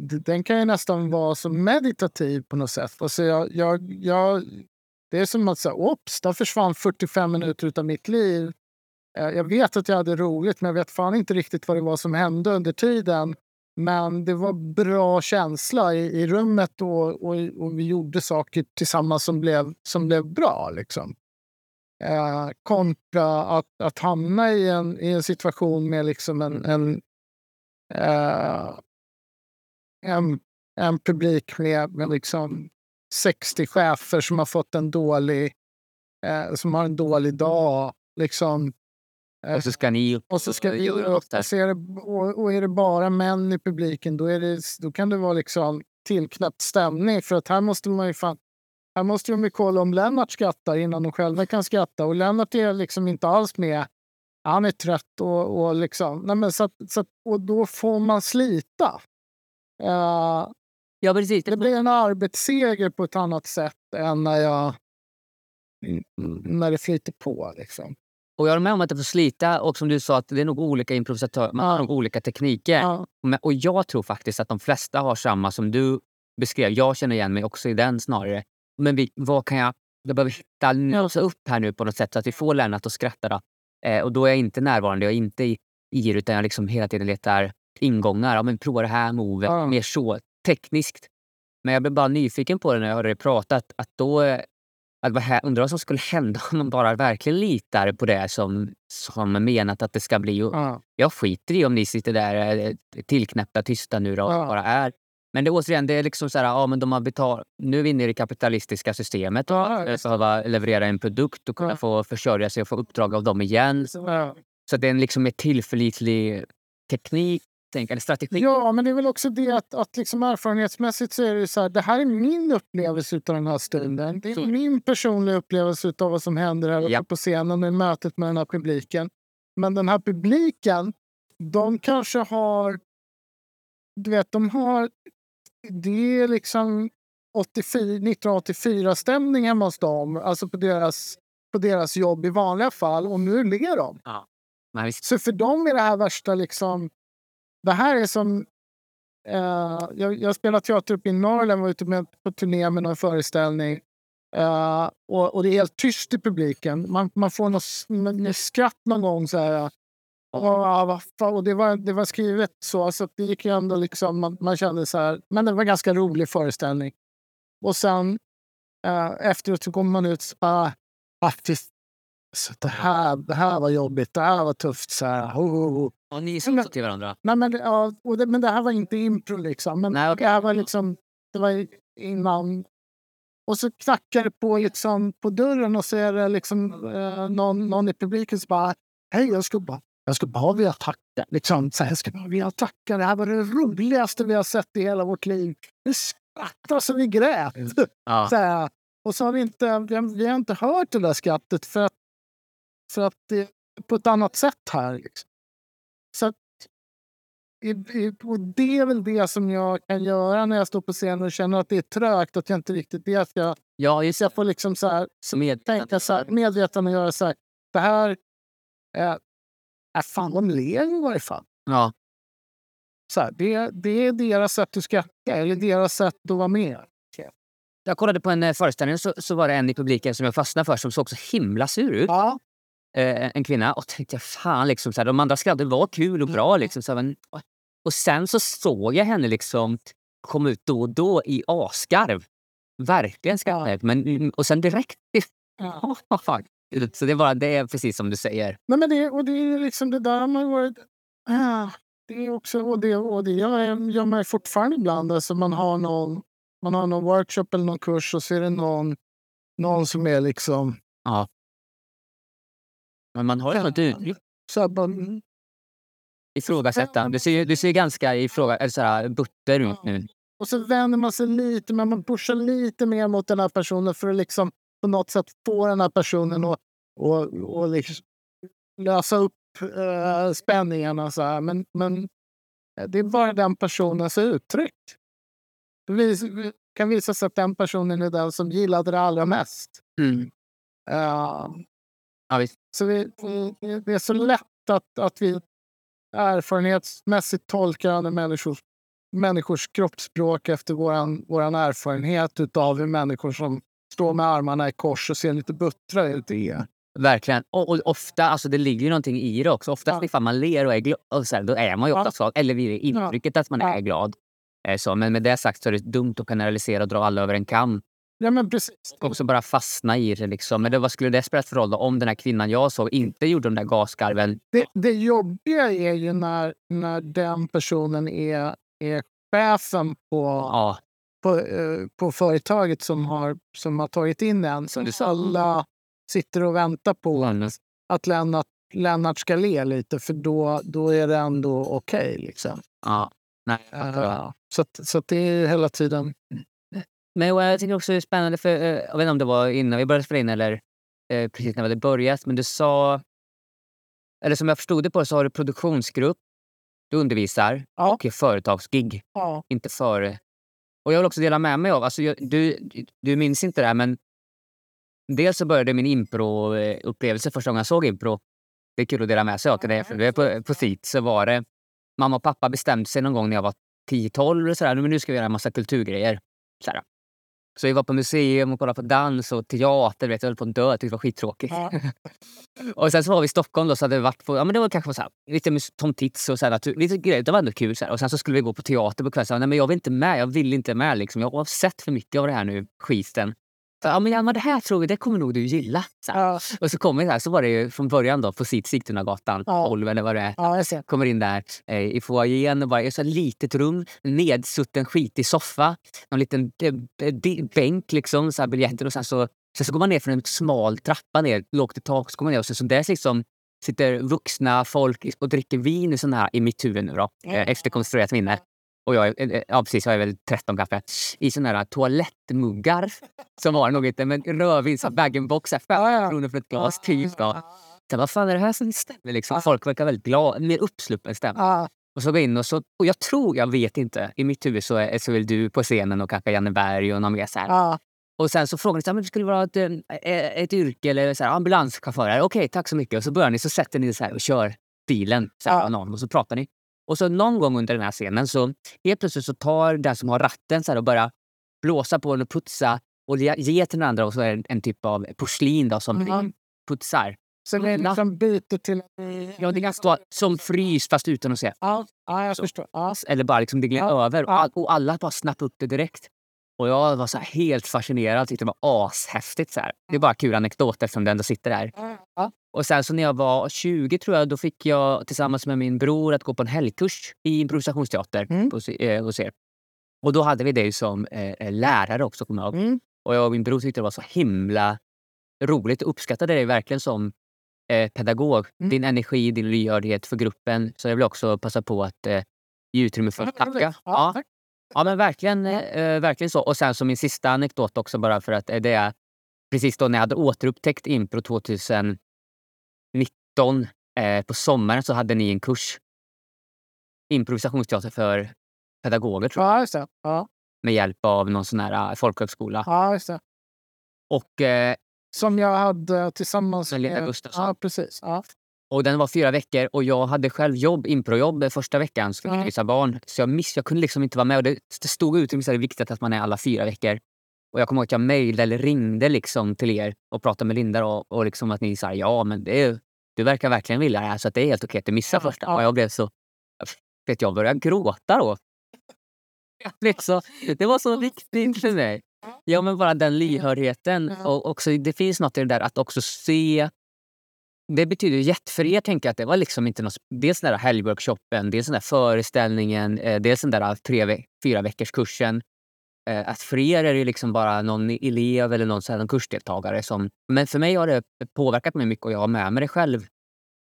den kan ju nästan vara som meditativ på något sätt. Alltså jag, jag, jag, det är som att säga, ops, där försvann 45 minuter av mitt liv. Eh, jag vet att jag hade roligt, men jag vet fan inte riktigt vad det var som hände under tiden. Men det var bra känsla i, i rummet och, och, och vi gjorde saker tillsammans som blev, som blev bra. Liksom. Eh, kontra att, att hamna i en, i en situation med liksom en, en, eh, en, en publik med, med liksom 60 chefer som har fått en dålig, eh, som har en dålig dag. Liksom, och så ska ni och så ska vi upp. Och, så är det, och, och är det bara män i publiken då, är det, då kan det vara liksom tillknäppt stämning. För att här måste man ju fan här måste de ju kolla om Lennart skrattar innan de själva kan skratta. Och Lennart är liksom inte alls med. Han är trött och, och liksom... Nej men så, så och då får man slita. Uh, ja, precis. Det blir en arbetsseger på ett annat sätt än när, jag, när det flyter på. Liksom. Och jag är med om att det får slita och som du sa, att det är nog olika improvisatörer, man har nog olika tekniker. Ja. Och jag tror faktiskt att de flesta har samma som du beskrev. Jag känner igen mig också i den snarare men vi, vad kan jag... Jag behöver hitta, nösa upp här nu på något sätt så att vi får Lennart att skratta. Då. Eh, och då är jag inte närvarande, jag är inte i, i utan jag liksom hela tiden letar ingångar. Ja, men prova det här movet, ja. mer så tekniskt. Men jag blev bara nyfiken på det när jag hörde dig prata. Att, att då, eh, att vad här, undrar vad som skulle hända om man bara verkligen litar på det som, som menat att det ska bli. Ja. Jag skiter i om ni sitter där eh, tillknäppta tysta nu då, ja. bara är. Men det, återigen, det är liksom så här, ja, men de har betalt, nu är vi inne i det kapitalistiska systemet. Ja, att behöva leverera en produkt och kunna ja. få försörja sig och få uppdrag av dem igen. Ja. Så det är en liksom mer tillförlitlig teknik, tänk, eller strategi. Ja, men det är väl också det att, att liksom erfarenhetsmässigt så är det så här, det här är min upplevelse av den här stunden. Det är Så- min personliga upplevelse av vad som händer här Ja. på scenen i mötet med den här publiken. Men den här publiken, de kanske har... Du vet, de har... Det är liksom 84, 1984-stämning hemma hos dem, alltså på deras, på deras jobb i vanliga fall. Och nu ler de. Visst, Så för dem är det här värsta liksom... Det här är som... Eh, jag, jag spelade teater uppe i Norrland, var ute med, på turné med någon föreställning. Eh, och, och det är helt tyst i publiken. Man, man får något, skratt någon gång. Så här, och, och det, var, det var skrivet så, så det gick ju ändå liksom... Man, man kände så här... Men det var en ganska rolig föreställning. Och sen eh, efteråt så kommer man ut och bara... Ah, fy så det, här, det här var jobbigt, det här var tufft. Så här. Oh, oh, oh. ja, ni sa så till varandra. Nej, men, det- ja, och det, men det här var inte impro liksom. Men Nej, okej. det här var liksom, det var innan. Och så knackar det på, liksom, på dörren och så är det liksom, eh, någon, någon i publiken som bara Hej, jag skulle bara, jag skulle bara vilja tacka. Liksom, så här, jag skulle bara vilja tacka. Det här var det roligaste vi har sett i hela vårt liv. Vi skrattade så vi grät. Ja. Så här. Och så har vi inte, vi har, vi har inte hört det där skrattet för att, för att det är på ett annat sätt här. Liksom. Så att, och det är väl det som jag kan göra när jag står på scenen och känner att det är trögt, att jag inte riktigt vet. Jag, ja, just jag får liksom så här, så Med, tänka så här, medvetande göra så här. Det här är, är fan, de ler i varje fall. Ja, Så här, det, det är deras sätt att skratta eller deras sätt att vara med. jag kollade på en eh, föreställning så, så var det en i publiken som jag fastnade för som såg så himla sur ut. Ja, eh, en kvinna och tänkte jag fan liksom så här, de andra skrattade var kul och bra liksom. Så här, men, och sen så såg jag henne liksom komma ut då och då i asgarv. Verkligen jag. men Och sen direkt... ja. Ja. Så det är, bara, det är precis som du säger. Nej, men det, och det är liksom det där man varit... Ah, det är också, och det, och det jag- gör man ju fortfarande ibland. Alltså man, har någon, man har någon workshop eller någon kurs och så är det någon, någon som är liksom... Men man har ju något uttryck. Så mm, Ifrågasättande. Du ser, du ser ganska ifråga, eller så här, butter ut nu. och så vänder man sig lite, men man pushar lite mer mot den här personen för att liksom på något sätt få den här personen att och, och liksom lösa upp eh, spänningarna. Så här. Men, men det är bara den personens uttryck. Det kan visa sig att den personen är den som gillade det allra mest. Mm. Eh, Ja, visst. så vi, vi, det är så lätt att, att vi erfarenhetsmässigt tolkar andra människors, människors kroppsspråk efter vår våran erfarenhet av hur människor som står med armarna i kors och ser lite buttra ut är. Verkligen. Och, och ofta, alltså det ligger ju någonting i det också. Oftast Ja. ifall man ler och är glad, och så här, då är man ju Ja. oftast glad. Eller det intrycket att man Ja. är glad. Eh, Så, men med det sagt så är det dumt att generalisera och dra alla över en kam. Ja, men precis. också bara fastna i det. Liksom. Men det, vad skulle det spela för roll då, om den här kvinnan jag såg inte gjorde de där gasgarven? Det, det jobbiga är ju när, när den personen är, är chefen på, Ja, på, eh, på företaget som har, som har tagit in en. Som du sa. alla sitter och väntar på att Lennart, Lennart ska le lite för då, då är det ändå okej. liksom. ja. Nej. Eh, så så det är hela tiden... Men jag tycker också det är spännande, för eh, jag vet inte om det var innan vi började spela in eller eh, precis när vi hade börjat, men du sa... Eller som jag förstod det på så har du produktionsgrupp, du undervisar Ja. och företagsgig. Ja. Inte före. Och jag vill också dela med mig av, alltså jag, du, du minns inte det här men dels så började min impro-upplevelse första gången jag såg impro. Det är kul att dela med sig av till det, för på, på SIT så var det, mamma och pappa bestämde sig någon gång när jag var 10-12 eller sådär, men nu ska vi göra en massa kulturgrejer. Sådär. Så vi var på museum och kollade på dans och teater, vet, jag höll på att dö, jag tyckte det var skittråkigt. Ja. Och sen så var vi i Stockholm då, så hade vi varit på, ja men det var kanske så här, lite Tom Tits och så här, natur- lite grejer, det var ändå kul. Så här. Och sen så skulle vi gå på teater på kvällen, så här, nej men jag vill inte med, jag vill inte med liksom. Jag har sett för mycket av det här nu, skiten. Ja men Hjalmar, det här tror vi, det kommer nog du gilla. Så. Ja. Och så kommer vi här, så var det ju från början då på Sigtunagatan Ja. 12 eller vad det är. ja, jag. Kommer in där eh, i foajén och bara ett litet rum, nedsutten skitig soffa, någon liten eh, bänk liksom, så här biljetter och sen så, sen så går man ner för en smal trappa ner, lågt i tak, så går man ner och så, så där liksom sitter vuxna folk och dricker vin i, sån här, i mitt huvud nu då, eh, efter konstruerat minne. Och jag, är- eh, ja, precis, jag är väl 13 kanske. I såna här toalettmuggar som var nog inte, men rödvin, bag-in-box, så här, fem Ja, ja. kronor för ett glas, typ. Då. Så, vad fan är det här som stämmer? Liksom. Folk verkar väldigt glada, mer uppsluppen stämning. Ja, Och så går jag in och så, och jag tror, jag vet inte, i mitt huvud så är, så är du på scenen och kanske Janne Berg och någon mer så här. Och sen så frågar ni här, men skulle det vara ett, eh, ett yrke eller så här, ambulanschaufför? Okej, tack så mycket. Och så börjar ni, så sätter ni så här och kör bilen så här, Ja. någon, och så pratar ni. Och så någon gång under den här scenen så helt plötsligt så tar den som har ratten så och börjar blåsa på den och putsa och ge, till den andra och så är det en, typ av porslin då, som Mhm. putsar. Är det liksom byter till... Ja, det kan stå som frys fast utan att se. Ja, ja jag Så. förstår. Ja. Eller bara liksom det gled Ja, över. Och, ja. och alla bara snappade upp det direkt. Och jag var så helt fascinerad. Tyckte det var ashäftigt. Så här. Det är bara kul anekdot eftersom det ändå sitter där. Ja. Och sen så när jag var 20 tror jag, då fick jag tillsammans med min bror att gå på en helgkurs i improvisationsteater Mm. på, eh, hos er. Och då hade vi dig som eh, lärare också, kommer jag ihåg. Mm. Och jag och min bror tyckte det var så himla roligt och uppskattade dig verkligen som eh, pedagog. Mm. Din energi, din lyhördhet för gruppen. Så jag vill också passa på att eh, ge utrymme för att tacka. Ja, Ja, men verkligen, eh, verkligen så. Och sen som min sista anekdot också bara för att eh, det är precis då när jag hade återupptäckt impro 2019 eh, på sommaren så hade ni en kurs. Improvisationsteater för pedagoger tror jag, Ja, just det. Ja, med hjälp av någon sån här eh, folkhögskola. ja just det. Och eh, Som jag hade tillsammans Med Lena Gustafsson. Ja, precis. Ja. Och den var fyra veckor och jag hade själv jobb, improjobb första veckan. Skulle visa barn. Så jag, miss, jag kunde liksom inte vara med. Och det, det stod ut att det är viktigt att man är alla fyra veckor. Och jag kommer ihåg att jag mejlade eller ringde liksom till er och pratade med Linda och, och liksom att ni sa ja men det är, du verkar verkligen vilja det här så att det är helt okej att du missar första. Och jag blev så... Vet jag började gråta då. Jag blev så, det var så viktigt för mig. Ja men bara den lyhördheten. Och också, det finns något i det där att också se det betyder jätt för er tänker jag att det var liksom inte något, dels den där helgworkshopen, dels den där föreställningen, eh, dels den där tre, fyra veckors kursen. Eh, att för er är det liksom bara någon elev eller någon, så här, någon kursdeltagare som... Men för mig har det påverkat mig mycket och jag har med mig det själv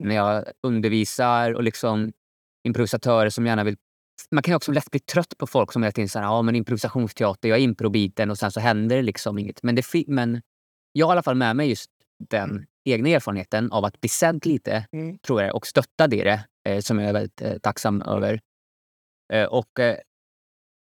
när jag undervisar och liksom improvisatörer som gärna vill... Man kan också lätt bli trött på folk som hela tiden säger ja men improvisationsteater, jag är improbiten och sen så händer det liksom inget. Men, det, men jag har i alla fall med mig just den egna erfarenheten av att bli sedd lite, Mm. tror jag, och stöttad i det, eh, som jag är väldigt eh, tacksam över. Eh, och eh,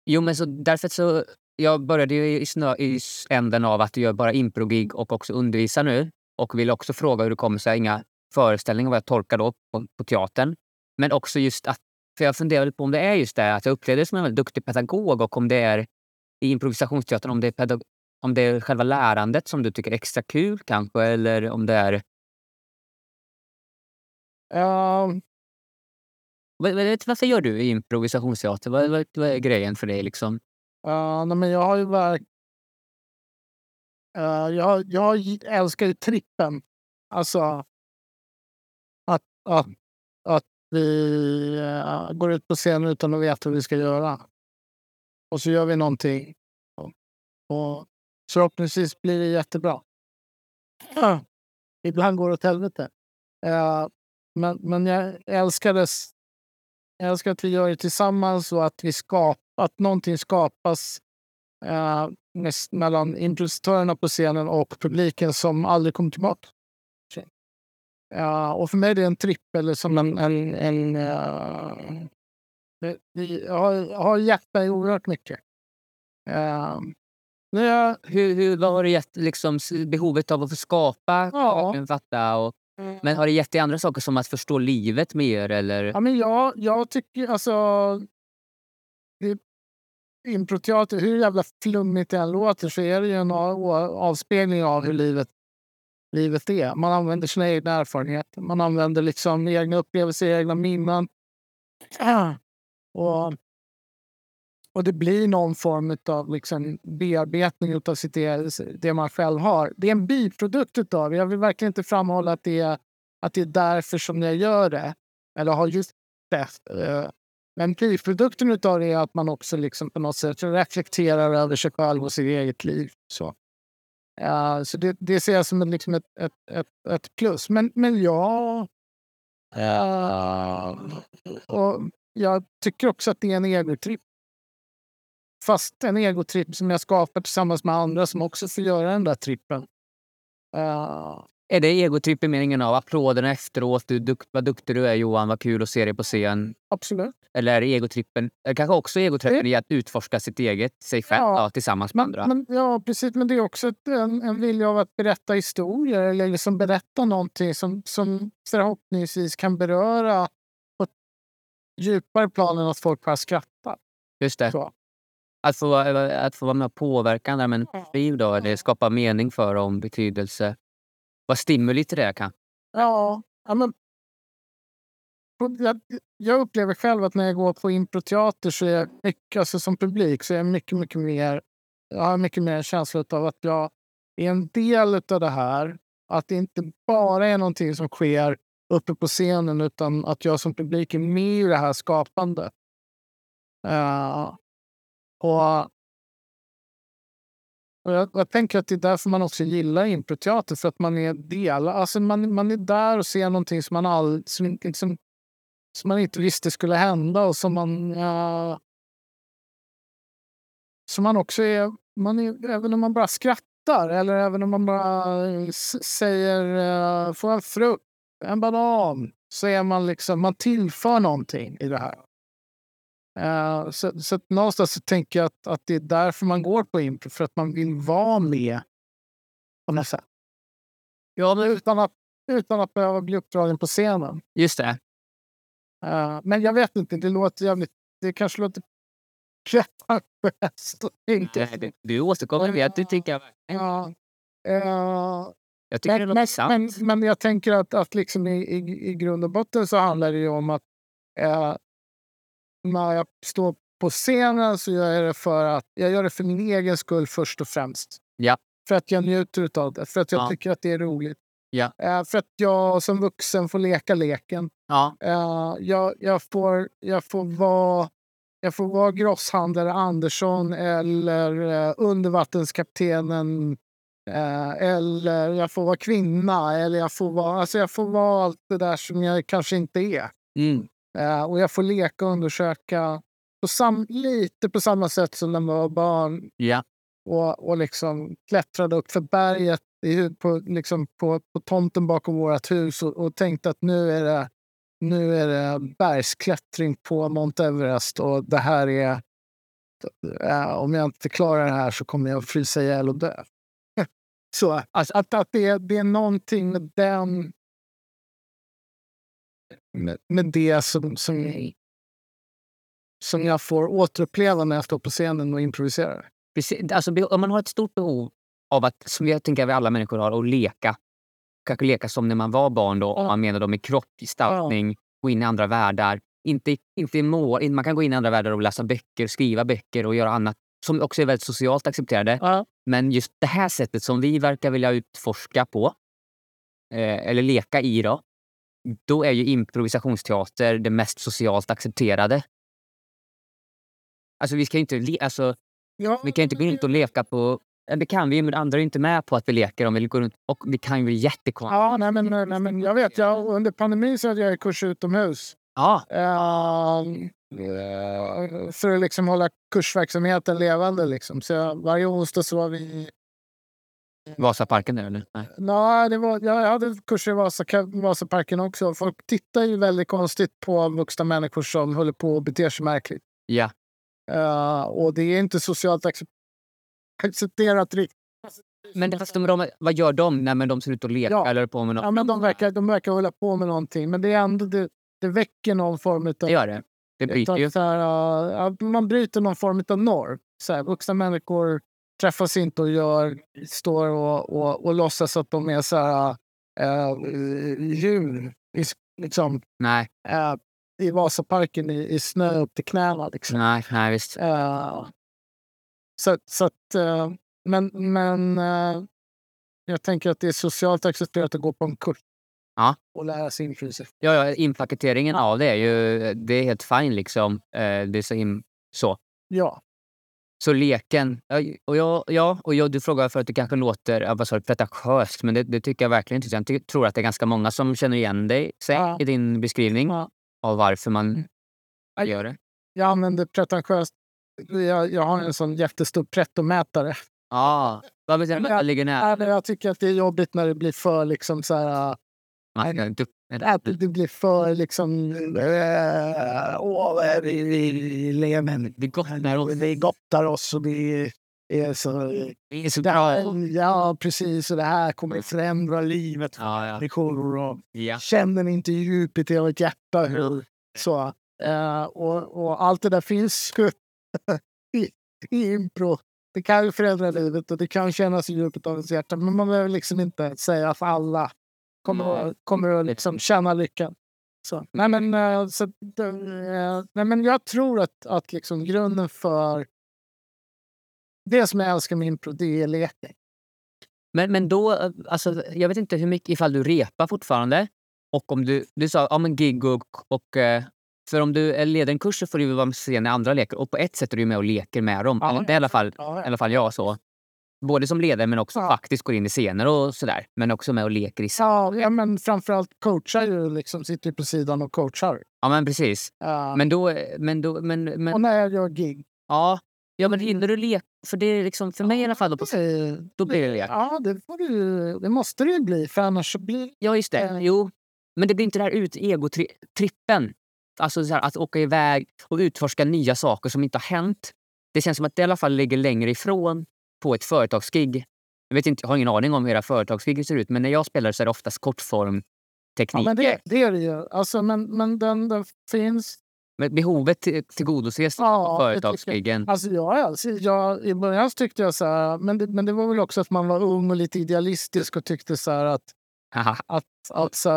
jo, men så därför så, jag började ju i, snö, i änden av att göra bara improgig och också undervisar nu. Och vill också fråga hur det kommer sig, inga föreställningar vad jag tolkar då på, på teatern. Men också just att, för jag funderar på om det är just det att jag upplevde som en väldigt duktig pedagog och om det är i improvisationsteatern, om det är, pedag- om det är själva lärandet som du tycker är extra kul kanske, eller om det är... Ja, varför gör du i improvisationsteater? Vad, vad, vad är grejen för dig? Liksom? ja, nej, men jag har ju verk... Ja, jag, jag älskar ju trippen. Alltså att, att, att vi eh, går ut på scenen utan att veta vad vi ska göra. Och så gör vi någonting. Och, förhoppningsvis blir det jättebra. Ibland går det åt helvete. Eh, men, men jag älskar det. s- Jag älskar att vi gör det tillsammans och att vi skapar, att någonting skapas eh, mellan improvisatörerna på scenen och publiken som aldrig kommer tillbaka. Ja, och för mig är det en tripp eller som en... en, en eh, det, det, har, har gett mig oerhört mycket. Uh, när jag, Hur, hur, vad har det gett liksom, behovet av att få skapa? Ja. fatta, och, men har det gett dig andra saker som att förstå livet mer? Eller? Ja, men jag, jag tycker alltså... Det, improteater, hur jävla flummigt det än låter så är det ju en avspegling av hur livet, livet är. Man använder sina egna erfarenheter. Man använder liksom egna upplevelser, egna minnen. Och, och det blir någon form av liksom bearbetning av sitt, e, det man själv har. Det är en biprodukt av det. Jag vill verkligen inte framhålla att det är, att det är därför som jag gör det. Eller har just det. Eh, men biprodukten av det är att man också liksom på något sätt reflekterar över sig själv och sitt eget liv. Så, uh, så det, det ser jag som liksom ett, ett, ett, ett plus. Men, men ja, Uh, och jag tycker också att det är en egotripp. Fast en egotripp som jag skapar tillsammans med andra som också får göra den där trippen. Uh, är det egotripp i meningen av applåderna efteråt? Du, duk, vad duktig du är Johan, vad kul att se dig på scen. Absolut. Eller är det egotrippen, eller kanske också egotrippen i att utforska sitt eget, sig själv ja, då, tillsammans med andra? Men, ja, precis. Men det är också ett, en, en vilja av att berätta historier eller liksom berätta någonting som, som förhoppningsvis kan beröra på ett djupare plan än att folk bara skrattar. Just det. Så. Att få, att få vara med och påverka andra människors liv då, eller skapa mening för dem, betydelse vara stimuli till det kan. Ja, ja men jag, jag, upplever själv att när jag går på improteater så är jag mycket, alltså som publik så är jag mycket, mycket mer, jag har mycket mer en känsla av att jag är en del av det här. Att det inte bara är någonting som sker uppe på scenen utan att jag som publik är med i det här skapandet. Uh, och och jag, jag, tänker att det är därför man också gillar improteater, för att man är del. Alltså man, man är där och ser någonting som man, all, som, som, liksom, som man inte visste skulle hända och som man... Uh, som man också är, man är... Även om man bara skrattar eller även om man bara eh, säger uh, “får en frukt, en banan, så är man liksom... Man tillför någonting i det här. Uh, så, så någonstans så tänker jag att, att det är därför man går på impro, för att man vill vara med på något sätt. Ja, utan, att, utan att behöva bli uppdragen på scenen. Just det. Uh, men jag vet inte, det låter jävligt... Det kanske låter pretentiöst. Du återkommer med att du tycker... Ja. Uh, jag tycker men, det låter sant. Men, men jag tänker att, att liksom i, i, i grund och botten så handlar det ju om att uh, när jag står på scenen så gör jag det för att jag gör det för min egen skull först och främst. Ja. För att jag njuter av det, för att jag ja. tycker att det är roligt. Ja. Uh, för att jag som vuxen får leka leken. Ja. Uh, jag, jag, får, jag får vara jag får vara grosshandlare Andersson eller uh, undervattenskaptenen uh, eller jag får vara kvinna eller jag får vara, alltså jag får vara allt det där som jag kanske inte är. Mm. Uh, och jag får leka och undersöka på sam lite på samma sätt som när man var barn. Ja. Och, och liksom klättrade upp för berget i, på, liksom på, på tomten bakom vårt hus och, och tänkte att nu är, det, nu är det bergsklättring på Mount Everest och det här är... Uh, om jag inte klarar det här så kommer jag frysa ihjäl och dö. så alltså, att, att det, det är någonting med den med, det som, som, som jag får återuppleva när jag står på scenen och improviserar. Precis, alltså, om man har ett stort behov av att, som jag tänker att alla människor har, att leka. Kanske leka som när man var barn då, om man menar då med kroppsgestaltning, gå in i andra världar. Inte, inte mål, man kan gå in i andra världar och läsa böcker, skriva böcker och göra annat som också är väldigt socialt accepterade. Ja. Men just det här sättet som vi verkar vilja utforska på, eh, eller leka i då, då är ju improvisationsteater det mest socialt accepterade. Alltså vi ska inte, alltså, ja, vi kan inte gå runt och leka på... Det kan vi men andra är inte med på att vi leker om vi går runt. Och det kan ju bli jättekonstigt. Ja, nej, men, nej, men jag vet. Jag, under pandemin så hade jag kurs utomhus. Ja. Uh, för att liksom hålla kursverksamheten levande. Liksom. Så varje onsdag så var vi Vasaparken där eller? Nej, Nej det var, jag hade kurser i Vasa, Vasaparken också. Folk tittar ju väldigt konstigt på vuxna människor som håller på och beter sig märkligt. Ja. Uh, och det är inte socialt accepterat riktigt. Men fast de, de, vad gör de när de ser ut att leka ja. eller på med något? Ja, men de verkar, de verkar hålla på med någonting. Men det är ändå, det, det väcker någon form av... Det gör det. Det bryter ju. Så här, uh, man bryter någon form av norm. Så här, vuxna människor träffas inte och gör, står och, och, och låtsas att de är så här, äh, djur. Liksom, Nej. Äh, I Vasaparken i, i snö upp till knäna. Liksom. Nej, nej visst. Äh, så, så att, äh, men men jag tänker att det är socialt accepterat att gå på en kurs. Ja. Och lära sig influenser. Ja, ja, inpaketeringen av det är ju det är helt fine liksom. det är så, in, så. Ja. Så leken, och jag, ja, och jag, du frågar för att det kanske låter vad sa pretentiöst, men det, det tycker jag verkligen inte. Jag ty- tror att det är ganska många som känner igen dig sig Ja. i din beskrivning Ja. av varför man Mm. Aj. gör det. Jag använder pretentiöst. Jag, jag har en sån jättestor prettomätare. Ja, vad betyder det? Jag- ligger nära? Ja, men Jag tycker att det är jobbigt när det blir för liksom så här... Inte upp- Att det blir för liksom... äh, Åh, är det vi lever Det är gott när oss. Vi gottar oss och vi är så... Det är så bra. ja, precis. Och det här kommer förändra livet för Ja, ja. människor. Och ja. känner ni inte djupet i ert hjärta hur... Så, eh, och, och allt det där finns ju i, i impro. Det kan ju förändra livet och det kan kännas i djupet av ens hjärta. Men man behöver liksom inte säga att alla kommer, att- kommer att liksom känna lyckan. Så, nej, men, eh, så, eh, nej, men jag tror att, att liksom grunden för det som jag älskar med impro, det är leken. Men, men då, eh, alltså, jag vet inte hur mycket, ifall du repar fortfarande. Och om du, du sa ja, men gig och, och för om du leder en kurs så får du vara med i andra lekar. Och på ett sätt är du med och leker med dem. Ja. Det är i alla fall, i Ja, alla fall jag så. Både som ledare men också Ja. faktiskt går in i scener och sådär. Men också med och leker i Ja, ja, men framförallt coachar ju, liksom sitter på sidan och coachar. Ja men precis. Eh, Men då, men då, men, men och när jag gör gig. ja. Ja men hinner du leka? För det är liksom, för mig i alla fall, då, på, då blir det lek. Ja, det, får du, det måste det ju bli, för annars blir Ja, just det. Eh. Jo. Men det blir inte det här ut egotrippen. Alltså så här, att åka iväg och utforska nya saker som inte har hänt. Det känns som att det i alla fall ligger längre ifrån på ett företagsgig. Jag, vet inte, jag har ingen aning om hur era företagsgig ser ut, men när jag spelar så är det oftast kortform Ja, men det, det är det ju. Alltså, men, men den, den finns. Men behovet till- tillgodoses Ja, på företagsgiggen. Alltså, jag, alltså, jag, I början tyckte jag så här, men det, men det var väl också att man var ung och lite idealistisk och tyckte så att, att, att så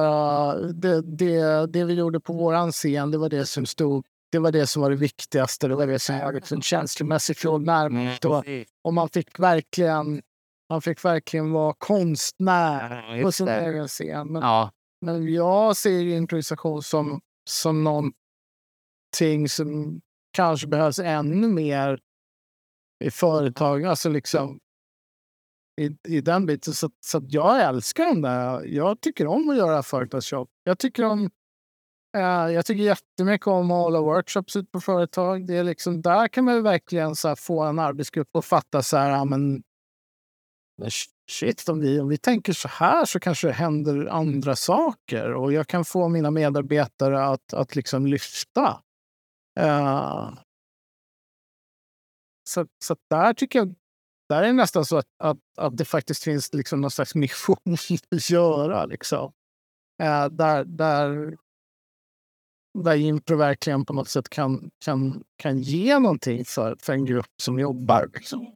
det, det, det vi gjorde på våran scen, det var det som stod det var det som var det viktigaste. Det var det som var liksom känslomässigt låg närmast. Och, och man fick verkligen man fick verkligen vara konstnär Ja, på sin egen scen. Men, Ja, Men jag ser improvisation som, som någonting som kanske behövs ännu mer i företag. Alltså liksom i, i den biten. Så, så jag älskar den där. Jag tycker om att göra företagsjobb. Jag tycker om Eh, jag tycker jättemycket om att hålla workshops ute på företag. Det är liksom, där kan man verkligen så här, få en arbetsgrupp att fatta så här, ja, men men shit, om vi, om vi tänker så här så kanske det händer andra saker och jag kan få mina medarbetare att, att liksom lyfta. Uh, så, så där tycker jag, där är det nästan så att, att, att det faktiskt finns liksom någon slags mission att göra. Liksom. Uh, där, där, där impro verkligen på något sätt kan, kan, kan ge någonting för, för en grupp som jobbar. Liksom.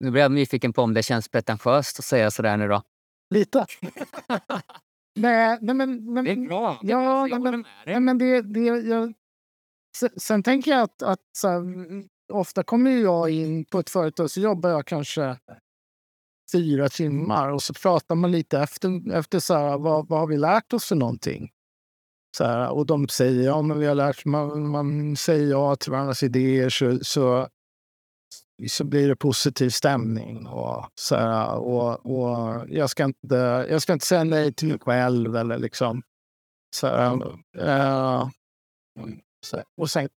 nu blir jag nyfiken på om det känns pretentiöst att säga sådär nu då. Lite. nej, nej, men, men, bra. Ja, nej, men, nej, men det, det, jag, sen, sen tänker jag att, att så här, ofta kommer jag in på ett företag så jobbar jag kanske fyra timmar och så pratar man lite efter, efter så här, vad, vad har vi lärt oss för någonting? Så här, och de säger ja, men vi har lärt man, man säger ja till varandras idéer så, så, så blir det positiv stämning. Och, så här, och, och jag, ska inte, jag ska inte säga nej till mig själv eller liksom så här, äh, så här. Och sen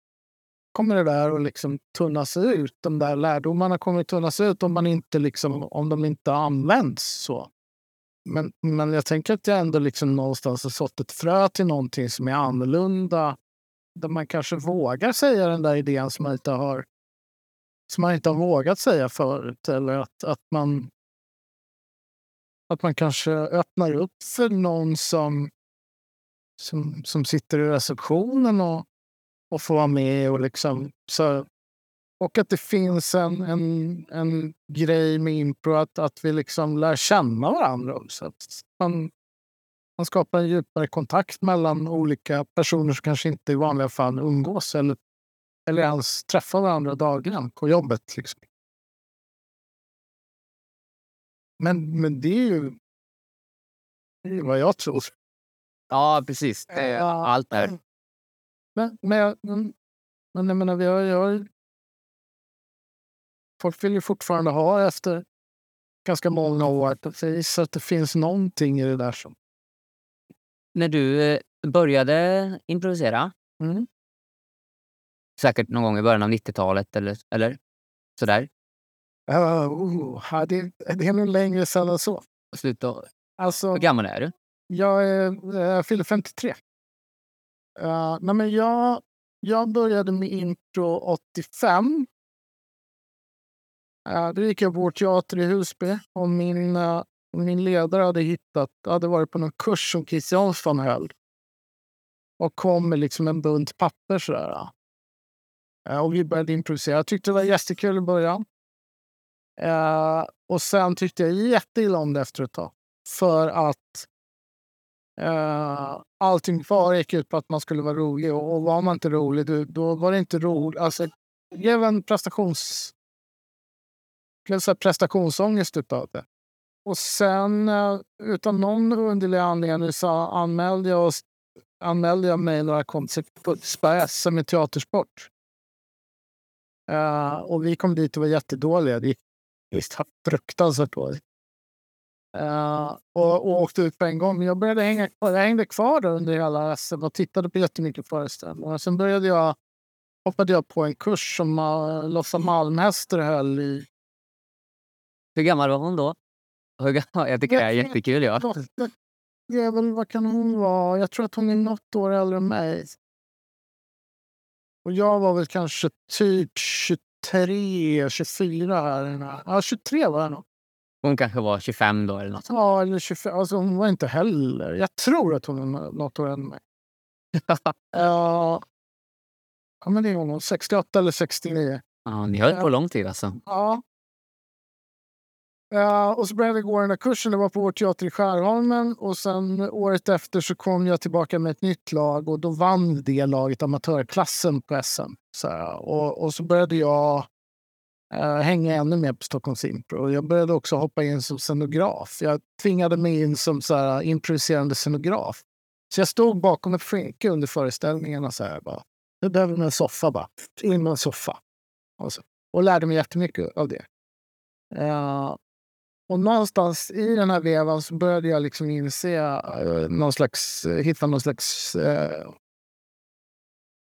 kommer det där att liksom tunnas ut. De där lärdomarna kommer att tunnas ut om, man inte liksom, om de inte används. så. Men, men jag tänker att jag ändå liksom någonstans har sått ett frö till någonting som är annorlunda. Där man kanske vågar säga den där idén som man inte har, som man inte har vågat säga förut. Eller att, att, man, att man kanske öppnar upp för någon som, som, som sitter i receptionen och, och får vara med. Och, liksom, så, och att det finns en, en, en grej med impro att, att vi liksom lär känna varandra också. Att man, man skapar en djupare kontakt mellan olika personer som kanske inte i vanliga fall umgås eller, eller ens träffar varandra dagligen på jobbet. Liksom. Men, men det är ju det är vad jag tror. Ja, precis. Det är Ja. allt där. Men, men, jag- men Men jag menar, vi har, jag har... Folk vill ju fortfarande ha efter ganska många år. Jag gissar att det finns någonting i det där som... När du eh, började improvisera, Mm. säkert någon gång i början av 90-talet eller, eller sådär, Uh, ja, det, det är nog längre sedan än så. slut av, Alltså, hur gammal är du? jag, är, jag fyller 53. Uh, nej, men jag, jag började med intro 85. Då gick jag på vår teater i Husby och min, eh, min ledare hade hittat, hade varit på någon kurs som Chris Jansson höll. Och kom med liksom en bunt papper sådär. Eh, och vi började improvisera. Jag tyckte det var jättekul i början. Eh, och sen tyckte jag jätteilla om det efter ett tag. För att eh, allting bara gick ut på att man skulle vara rolig. Och, och var man inte rolig, då, då var det inte roligt. Alltså, det blev en prestations det blev så här prestationsångest utav det. Och sen, eh, utan någon underlig anledning, så anmälde jag, oss, anmälde jag mig några kompisar på SM i teatersport. Uh, och vi kom dit och var jättedåliga. Det gick fruktansvärt dåligt. Uh, och, och åkte ut på en gång. Men jag började hänga. Jag hängde kvar där under hela SM och tittade på jättemycket föreställningar. Sen började jag, hoppade jag på en kurs som uh, Lotta Malmhäster höll i... Hur gammal var hon då? Hur gammal? Jag tycker det är jättekul. Ja. Det är väl, vad kan hon vara? Jag tror att hon är något år äldre än mig. Och jag var väl kanske typ 23, 24 här. Ja, 23 var jag nog. Hon kanske var 25 då eller något. Ja, eller 25. Alltså, hon var inte heller... Jag tror att hon är något år äldre än mig. ja, ja, men det är hon. 68 eller 69. Ja, ni höll på lång tid alltså. Ja. Uh, och så började jag gå den där kursen. Det var på vår teater i Skärholmen. Och sen året efter så kom jag tillbaka med ett nytt lag och då vann det laget amatörklassen på SM. Så och, och så började jag uh, hänga ännu mer på Stockholms Impro. Och jag började också hoppa in som scenograf. Jag tvingade mig in som så här, improviserande scenograf. Så jag stod bakom ett skynke under föreställningarna. Så här, bara, jag behöver en soffa bara. In med en soffa. Och, så, och lärde mig jättemycket av det. Uh, och någonstans i den här vevan så började jag liksom inse, uh, någon slags, uh, hitta någon slags uh,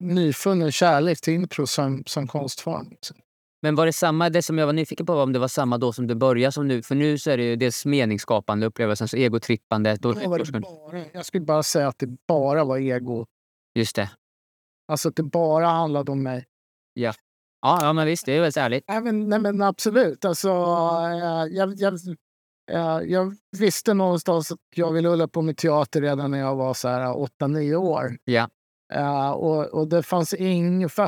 nyfunnen kärlek till impro som, som konstform. Liksom. Men var det samma, det som jag var nyfiken på var om det var samma då som du började som nu? För nu så är det ju dels meningsskapande upplevelsen, så egotrippandet. Och, Då var det bara, jag skulle bara säga att det bara var ego. Just det. Alltså att det bara handlade om mig. Ja, ja men visst, det är väl ärligt. Nej men, nej, men absolut. Alltså, jag, jag, jag, jag, jag visste någonstans att jag ville hålla på med teater redan när jag var så här 8-9 år. Ja. Uh, och, och det fanns ingen...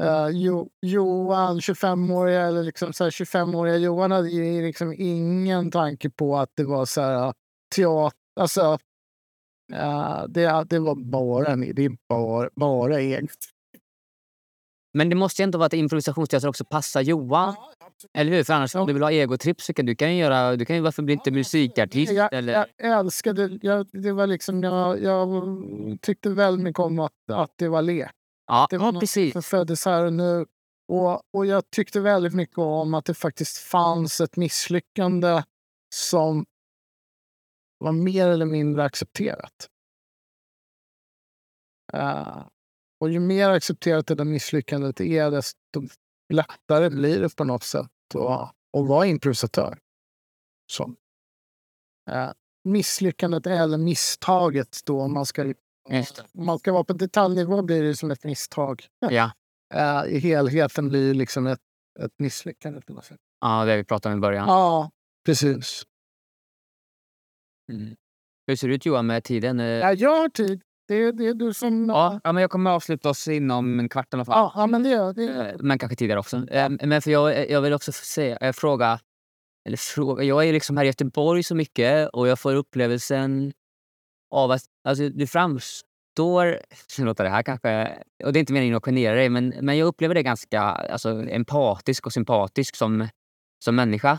Uh, jo, Johan, 25-åriga, eller liksom så här 25-åriga Johan hade ju liksom ingen tanke på att det var så här teater. Alltså, uh, det, det var bara, det är bara, bara eget. Men det måste ju ändå vara att improvisationsteater också passar Johan. Eller hur? För annars om du vill ha egotripp så kan du kan ju göra... Du kan ju varför bli inte musikartist? Jag, eller? jag älskade... Jag, det var liksom, jag, jag tyckte väldigt mycket om att, att det var lek. Ja, Det var ja precis. som föddes här och nu. Och, och jag tyckte väldigt mycket om att det faktiskt fanns ett misslyckande som var mer eller mindre accepterat. Uh, och ju mer accepterat det där misslyckandet är, desto lättare blir det på något sätt att, att vara improvisatör. Så. Uh, misslyckandet eller misstaget då, om man ska, om man ska vara på detaljnivå blir det som ett misstag. Ja. Uh, I helheten blir det liksom ett, ett misslyckande. På något sätt. ja, det vi pratade om i början. Ja, precis. Mm. Hur ser det ut Johan med tiden? Eh, Ja, jag har tid. Det det är du som... Ja, ja, men jag kommer avsluta oss inom en kvart i alla fall. ja, ja men det det. Eh, Men kanske tidigare också. Eh, Men för jag, jag vill också säga, eh, fråga, eller fråga, jag är liksom här i Göteborg så mycket och jag får upplevelsen av att alltså, du framstår, nu låter det här kanske, och det är inte meningen att genera dig, men, men jag upplever dig ganska alltså, empatisk och sympatisk som, som människa.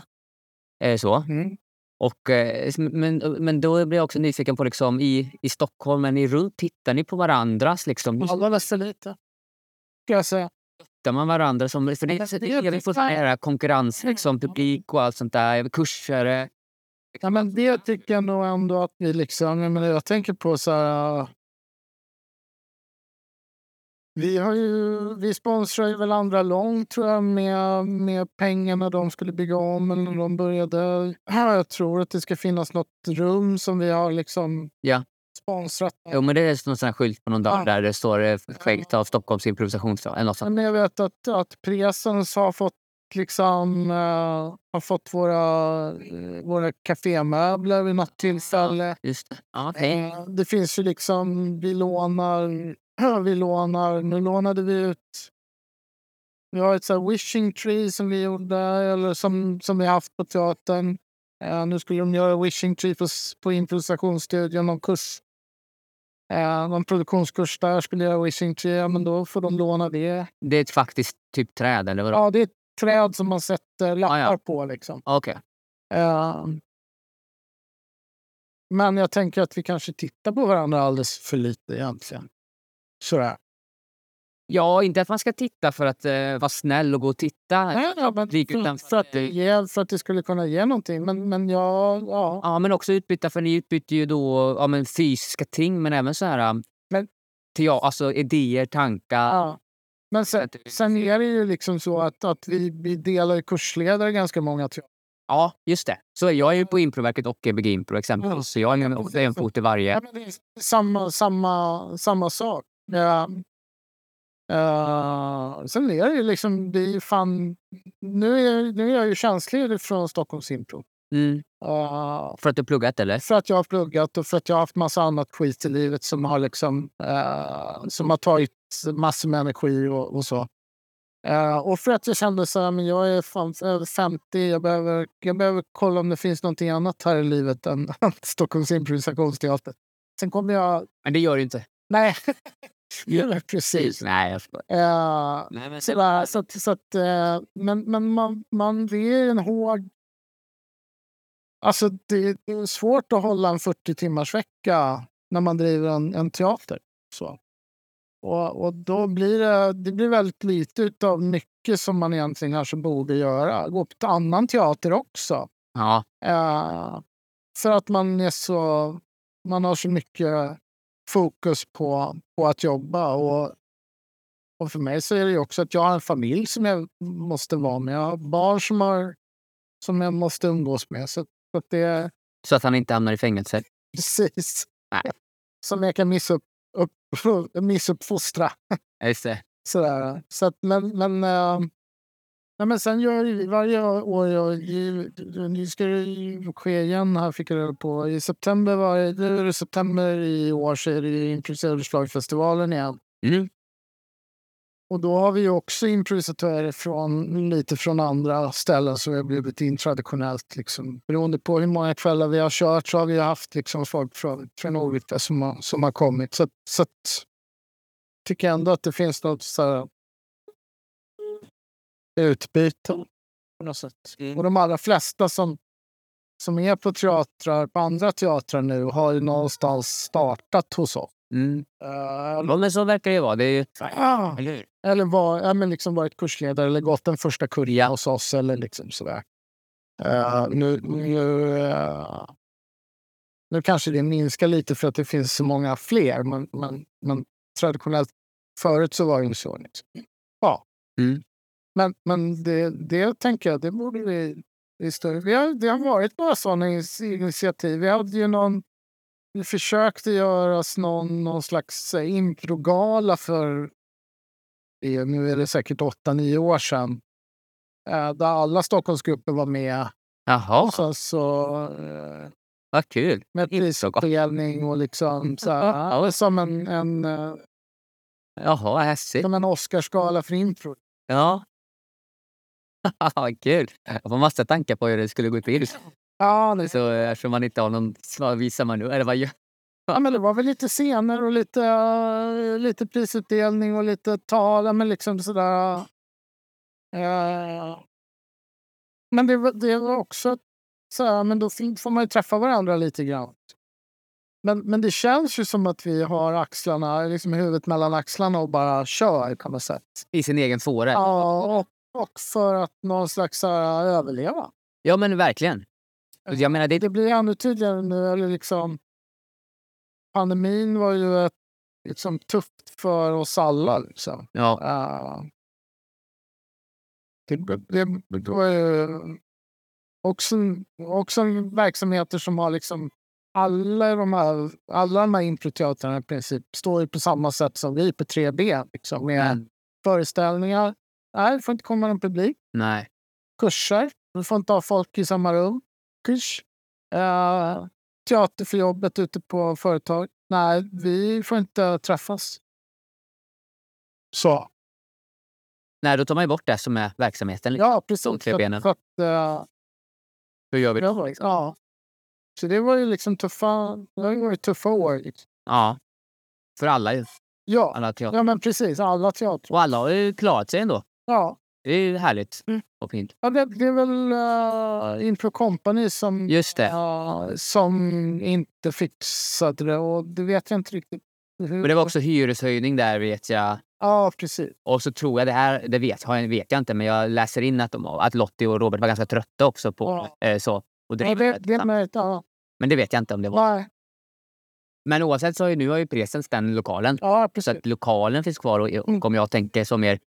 Eh, så. Mm. Och, eh, men, men då blir jag också nyfiken på, liksom, i, i Stockholm, men i runt, tittar ni på varandras liksom, Allra nästan lite. ska jag säga. Där man varandra som... För det, det, det, det, får här konkurrens, liksom, publik och allt sånt där. Kurser. Ja, men det tycker jag nog ändå att vi liksom... Jag, menar, jag tänker på så här... Vi, har ju, vi sponsrar ju väl andra långt tror jag med, med pengar när de skulle bygga om eller när de började. Jag tror att det ska finnas något rum som vi har liksom Ja. sponsrat. Jo, men det är någon sån här skylt på någon dag Ja. där det står eh, skänkt av Stockholms. Men jag vet att, att Presens har fått liksom eh, har fått våra, eh, våra kafémöbler vid något tillfälle. Just det. Okej. Eh, Det finns ju liksom, vi lånar, vi lånar, nu lånade vi ut vi har ett så wishing tree som vi gjorde, eller som, som vi haft på teatern. Eh, nu skulle de göra wishing tree på, på improvisationsstudion, någon kurs. Eh, någon produktionskurs där skulle göra wishing tree, ja, men då får de låna det. Det är ett faktiskt typ träd, eller vadå? Ja, det är ett träd som man sätter lappar Ah, ja. på liksom. Okej. Eh, men jag tänker att vi kanske tittar på varandra alldeles för lite egentligen. Sådär. Ja, inte att man ska titta för att eh, vara snäll och gå och titta. Nej, ja, men utan- för, att det ge, för att det skulle kunna ge någonting. Men, men ja, ja. Ja, men också utbyta, för ni utbyter ju då ja, men fysiska ting, men även så här... Men- Teo, alltså idéer, tankar. ja. Men sen, sen är det ju liksom så att, att vi, vi delar kursledare ganska många tror Ja, just det. Så jag är ju på Improverket och Gbg Impro exempelvis. Ja. Så jag är är en fot i varje. Ja, men det är samma, samma, samma sak. Ja. Eh, sen är det ju liksom, det är fan... Nu är, nu är jag ju tjänstledig från Stockholms Impro. Mm. Eh, För att du pluggat, eller? för att jag har pluggat och för att jag har haft massa annat skit i livet som har, liksom, eh, som har tagit massor med energi och, och så. Eh, och för att jag kände så här, men jag är fan över 50, jag behöver, jag behöver kolla om det finns någonting annat här i livet än Stockholms improvisationsteater. Sen kommer jag... Men det gör du inte. Nej, ja, precis. Nej, jag skojar. Eh, Nej, men så att, så att, eh, men men man, man, det är en hård... Alltså det, det är svårt att hålla en 40 timmars vecka när man driver en, en teater. Så. Och, och då blir det, det blir väldigt lite av mycket som man egentligen kanske borde göra. Gå på annan teater också. Ja, Eh, för att man är så... Man har så mycket fokus på, på att jobba. Och, och för mig så är det ju också att jag har en familj som jag måste vara med. Jag har barn som, har, som jag måste umgås med. Så, så att det så att han inte hamnar i fängelse. precis Nej. som jag kan missupp, upp, missuppfostra. Just det. Sådär. Så att, men, men, eh, nej, men sen gör varje år, jag, nu ska det ske igen här fick jag reda på. I september, var, det- september i år så är det Improviserade igen. Mm. Och då har vi också improvisatörer från, lite från andra ställen som har blivit in traditionellt. Liksom. Beroende på hur många kvällar vi har kört så har vi haft liksom folk från, från olika som har, som har kommit. Så, så att, tycker jag ändå att det finns något så här, utbyte på något sätt. Mm. Och de allra flesta som, som är på teatrar, på andra teatrar nu har ju någonstans startat hos oss. Mm. Uh, Ja, men så verkar det ju vara. Det ju... ah, Eller eller var, ja, men liksom varit kursledare eller gått den första kursen hos oss. Eller liksom sådär. Eh, nu, nu, eh, nu kanske det minskar lite för att det finns så många fler. Men, men, men traditionellt förut så var det ju så. Liksom. Ja. Mm. Men, men det, det tänker jag, det borde vi... i större- Vi har, det har varit några sådana initiativ. Vi hade ju någon... Vi försökte göra någon, någon slags improgala för nu är det säkert åtta nio år sedan. eh, Där alla Stockholmsgrupper var med. Jaha, sen så eh, vad kul. med prisutdelning och liksom så här, ja, som en, en, eh, Jaha, häftigt. som en Oscarsgala för impro. Ja. Kul. Jag får massa tankar på hur det skulle gå till. Ja, det, Så eh, eftersom man inte har någon... Vad visar man nu? Eller vad gör... ja, men det var väl lite scener och lite, eh, lite prisutdelning och lite tal. Men liksom sådär. eh, men det, var- det var också så här, men då får man ju träffa varandra lite grann. Men, men det känns ju som att vi har axlarna, liksom huvudet mellan axlarna och bara kör på något sätt. I sin egen fåra. Ja, och, och för att någon slags här, överleva. Ja, men verkligen. Jag menar, det, Det blir ännu tydligare nu. Eller liksom, pandemin var ju ett, liksom, tufft för oss alla. Liksom. ja, Uh, det, det, var ju också, också verksamheter som har liksom alla de här, alla de här improteatrarna i princip står ju på samma sätt som vi på 3B. Liksom, med men, föreställningar. Nej, det får inte komma någon publik. nej. Kurser. Du får inte ha folk i samma rum. Kurs. Uh, teater för jobbet ute på företag. Nej, vi får inte träffas. Så. Nej, då tar man ju bort det som är verksamheten. Liksom. Ja, precis. de tre benen. För att, eh, Hur gör vi det var ja. Så det var ju liksom tuffa, det har ju tuffa år. Liksom. Ja. För alla ju. Ja. Alla ja, men precis. Alla teatrar. Och alla har ju klarat sig ändå. Ja. Det är ju härligt Mm. och fint. ja det, det är väl uh, Impro Company som, Just det. ja, som inte fixade det. Och det vet jag inte riktigt. Hur. Men det var också hyreshöjning där vet jag. Ja, precis. Och så tror jag det här, det vet, vet jag inte, men jag läser in att, de, att Lottie och Robert var ganska trötta också på eh, så. Och Ja, drev det, det det är möjligt. Ja. Men det vet jag inte om det var. Nej. Men oavsett så har ju, nu har ju Presens den lokalen. Ja, Så precis. att lokalen finns kvar och, och Mm. om jag tänker så mer eh,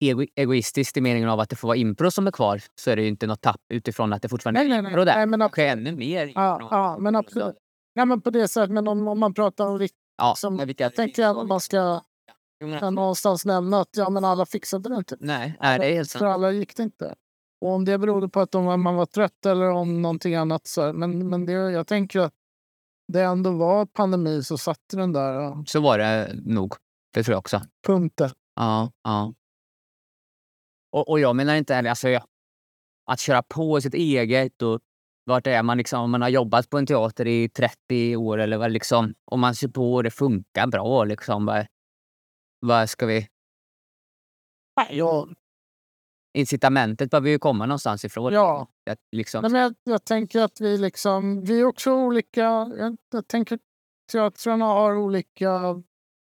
ego, egoistiskt i meningen av att det får vara impro som är kvar så är det ju inte något tapp utifrån att det fortfarande Nej, nej, är nej. impro där. nej men, Kanske ännu mer ja, ja, men absolut. Nej, men på det sättet. Men om, om man pratar om riktigt Ja, som- vilka- tänker jag att man ska kan någonstans nämna att ja, men alla fixade det inte. Nej, nej, det är helt För sant. alla gick det inte. Och om det berodde på att de, man var trött eller om någonting annat. Så, men men det, jag tänker att det ändå var pandemi så satte den där ja, Så var det nog. Det tror jag också. punkten. Ja, ja. Och, och jag menar inte heller, alltså, jag, att köra på sitt eget och vart är man liksom, om man har jobbat på en teater i 30 år eller vad liksom, om man kör på och det funkar bra liksom, vad, vad ska vi, Ja, incitamentet behöver ju komma någonstans ifrån. ja. Att liksom, Nej, men jag, jag tänker att vi liksom, vi är också olika. Jag, jag tänker teatrarna har olika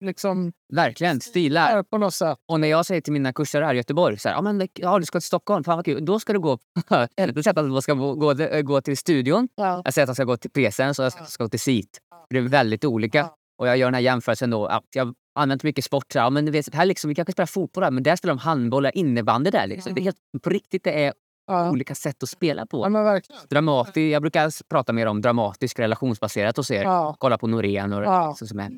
liksom, verkligen, stilar. här på något sätt. Och när jag säger till mina kursare här i Göteborg, så här, ja, men, ja, du ska till Stockholm, fan vad kul, då ska du gå, då säger att de ska gå, gå, gå till studion Ja. Jag säger att jag ska gå till presens och jag ska, ska gå till SIT. Det är väldigt olika. Ja. Och jag gör den här jämförelsen då. Att jag använt mycket sport. Så här, men vet, här liksom, vi kanske spelar fotboll där, men där spelar de handboll eller innebandy där. Liksom. Det är helt, på riktigt, det är Ja. olika sätt att spela på. ja, verkligen. Dramati, jag brukar prata mer om dramatisk relationsbaserat hos er. Ja. Kolla på Norén och Ja. så som är.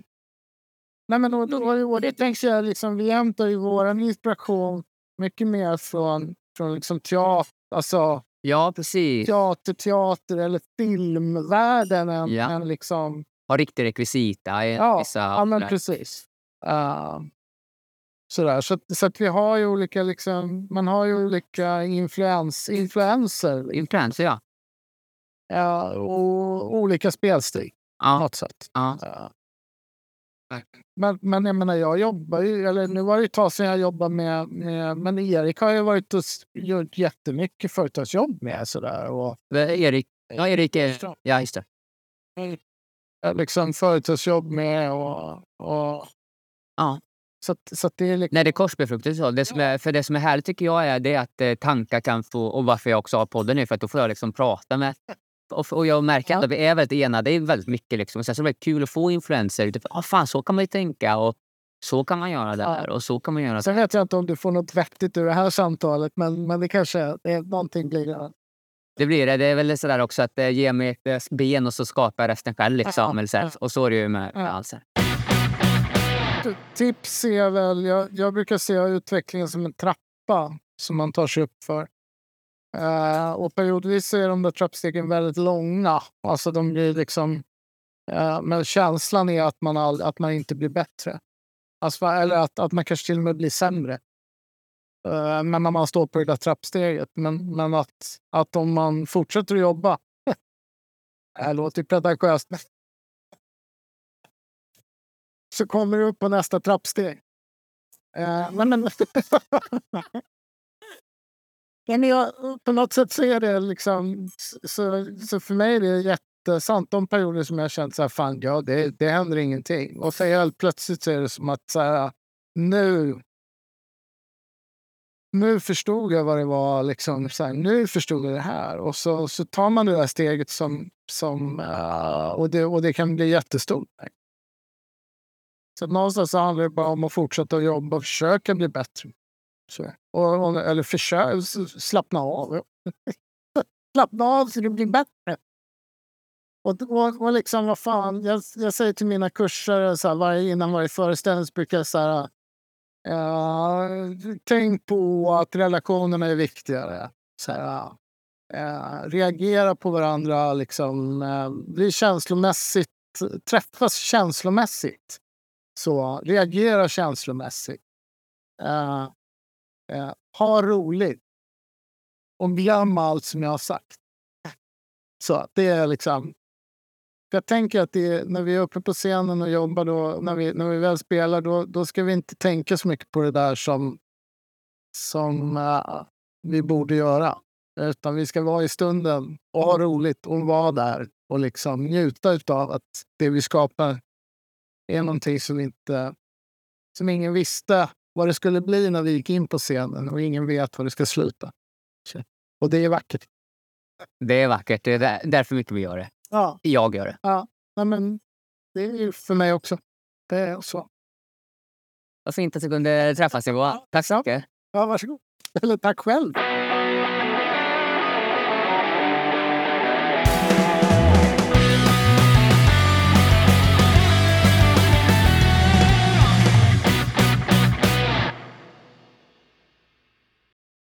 Nej, men och, och, och det tänker jag, liksom, vi hämtar ju vår inspiration mycket mer från, från liksom teater, alltså, Ja, precis. teater, teater eller filmvärlden än, Ja. än liksom... Har riktig rekvisita Ja, vissa... ja men precis. Uh, sådär. Så, så att vi har ju olika, liksom, man har ju olika influens, influenser Influenser, ja. ja, och olika spelstil på Ja, något sätt. ja. Men, men jag menar, jag jobbar ju, eller nu var det ett tag sedan jag jobbade med, med men Erik har ju varit och gjort jättemycket företagsjobb med sådär. Och, Erik, ja, Erik är... Ja, just det. liksom företagsjobb med och... och Ja. Så, så det är liksom... Nej, det är korsbefruktat. Så. Det som är, för det som är härligt tycker jag är, det att eh, tankar kan få... Och varför jag också har podden är för att då får jag liksom prata med... Och, och jag märker Ja. att vi är väldigt enade. Det är väldigt mycket. Liksom. Sen så är det väldigt kul att få influenser. utifrån, Ah, fan, så kan man ju tänka. Och så kan man göra där. Och så kan man göra. Sen vet jag inte om du får något vettigt ur det här samtalet, men, men det kanske det är, någonting blir det. Det blir det. Det är väl sådär också att eh, ge mig ett eh, ben och så skapar jag resten själv. Liksom, Ja. här. Och så är det ju med, Ja. allt. Tips är väl, jag, jag brukar se utvecklingen som en trappa som man tar sig upp för. Uh, och periodvis är de där trappstegen väldigt långa. Alltså de blir liksom... Uh, men känslan är att man, all, att man inte blir bättre. Alltså, eller att, att man kanske till och med blir sämre. Uh, men när man står på det där trappsteget. Men, men att, att om man fortsätter att jobba. Det här låter ju pretentiöst. Så kommer du upp på nästa trappsteg. Uh, men, men, men jag, på något sätt så är det liksom... Så, så för mig är det jättesant. De perioder som jag känt så här, fan, ja, det, det händer ingenting. Och så helt plötsligt så är det som att så här, nu nu förstod jag vad det var. Liksom, så här, nu förstod jag det här. Och så, så tar man det där steget som... som eh, och, det, och det kan bli jättestort. Så någonstans handlar det bara om att fortsätta jobba och försöka bli bättre. Så, och, eller försök slappna av. slappna av så det blir bättre. Och, och, och liksom, vad fan, jag, jag säger till mina kurser så här, varje, innan varje föreställning så brukar jag så här, Uh, tänk på att relationerna är viktigare. Så här, uh, reagera på varandra, liksom, uh, bli känslomässigt, träffas känslomässigt. Så reagera känslomässigt. Eh, ha roligt. Och glöm allt som jag har sagt. Så det är liksom jag tänker att det, när vi är uppe på scenen och jobbar, då, när, vi, när vi väl spelar, då, då ska vi inte tänka så mycket på det där som, som uh, vi borde göra. Utan vi ska vara i stunden och ha roligt och vara där och liksom njuta av att det vi skapar är någonting som, inte, som ingen visste vad det skulle bli när vi gick in på scenen och ingen vet vad det ska sluta. Och det är vackert. Det är vackert. Det är därför mycket vi gör det. Ja. Jag gör det. Ja, Nej, men det är ju för mig också. Det är så. Vad fint att vi kunde träffas, Johan. Tack så mycket. Ja, varsågod. Eller tack själv.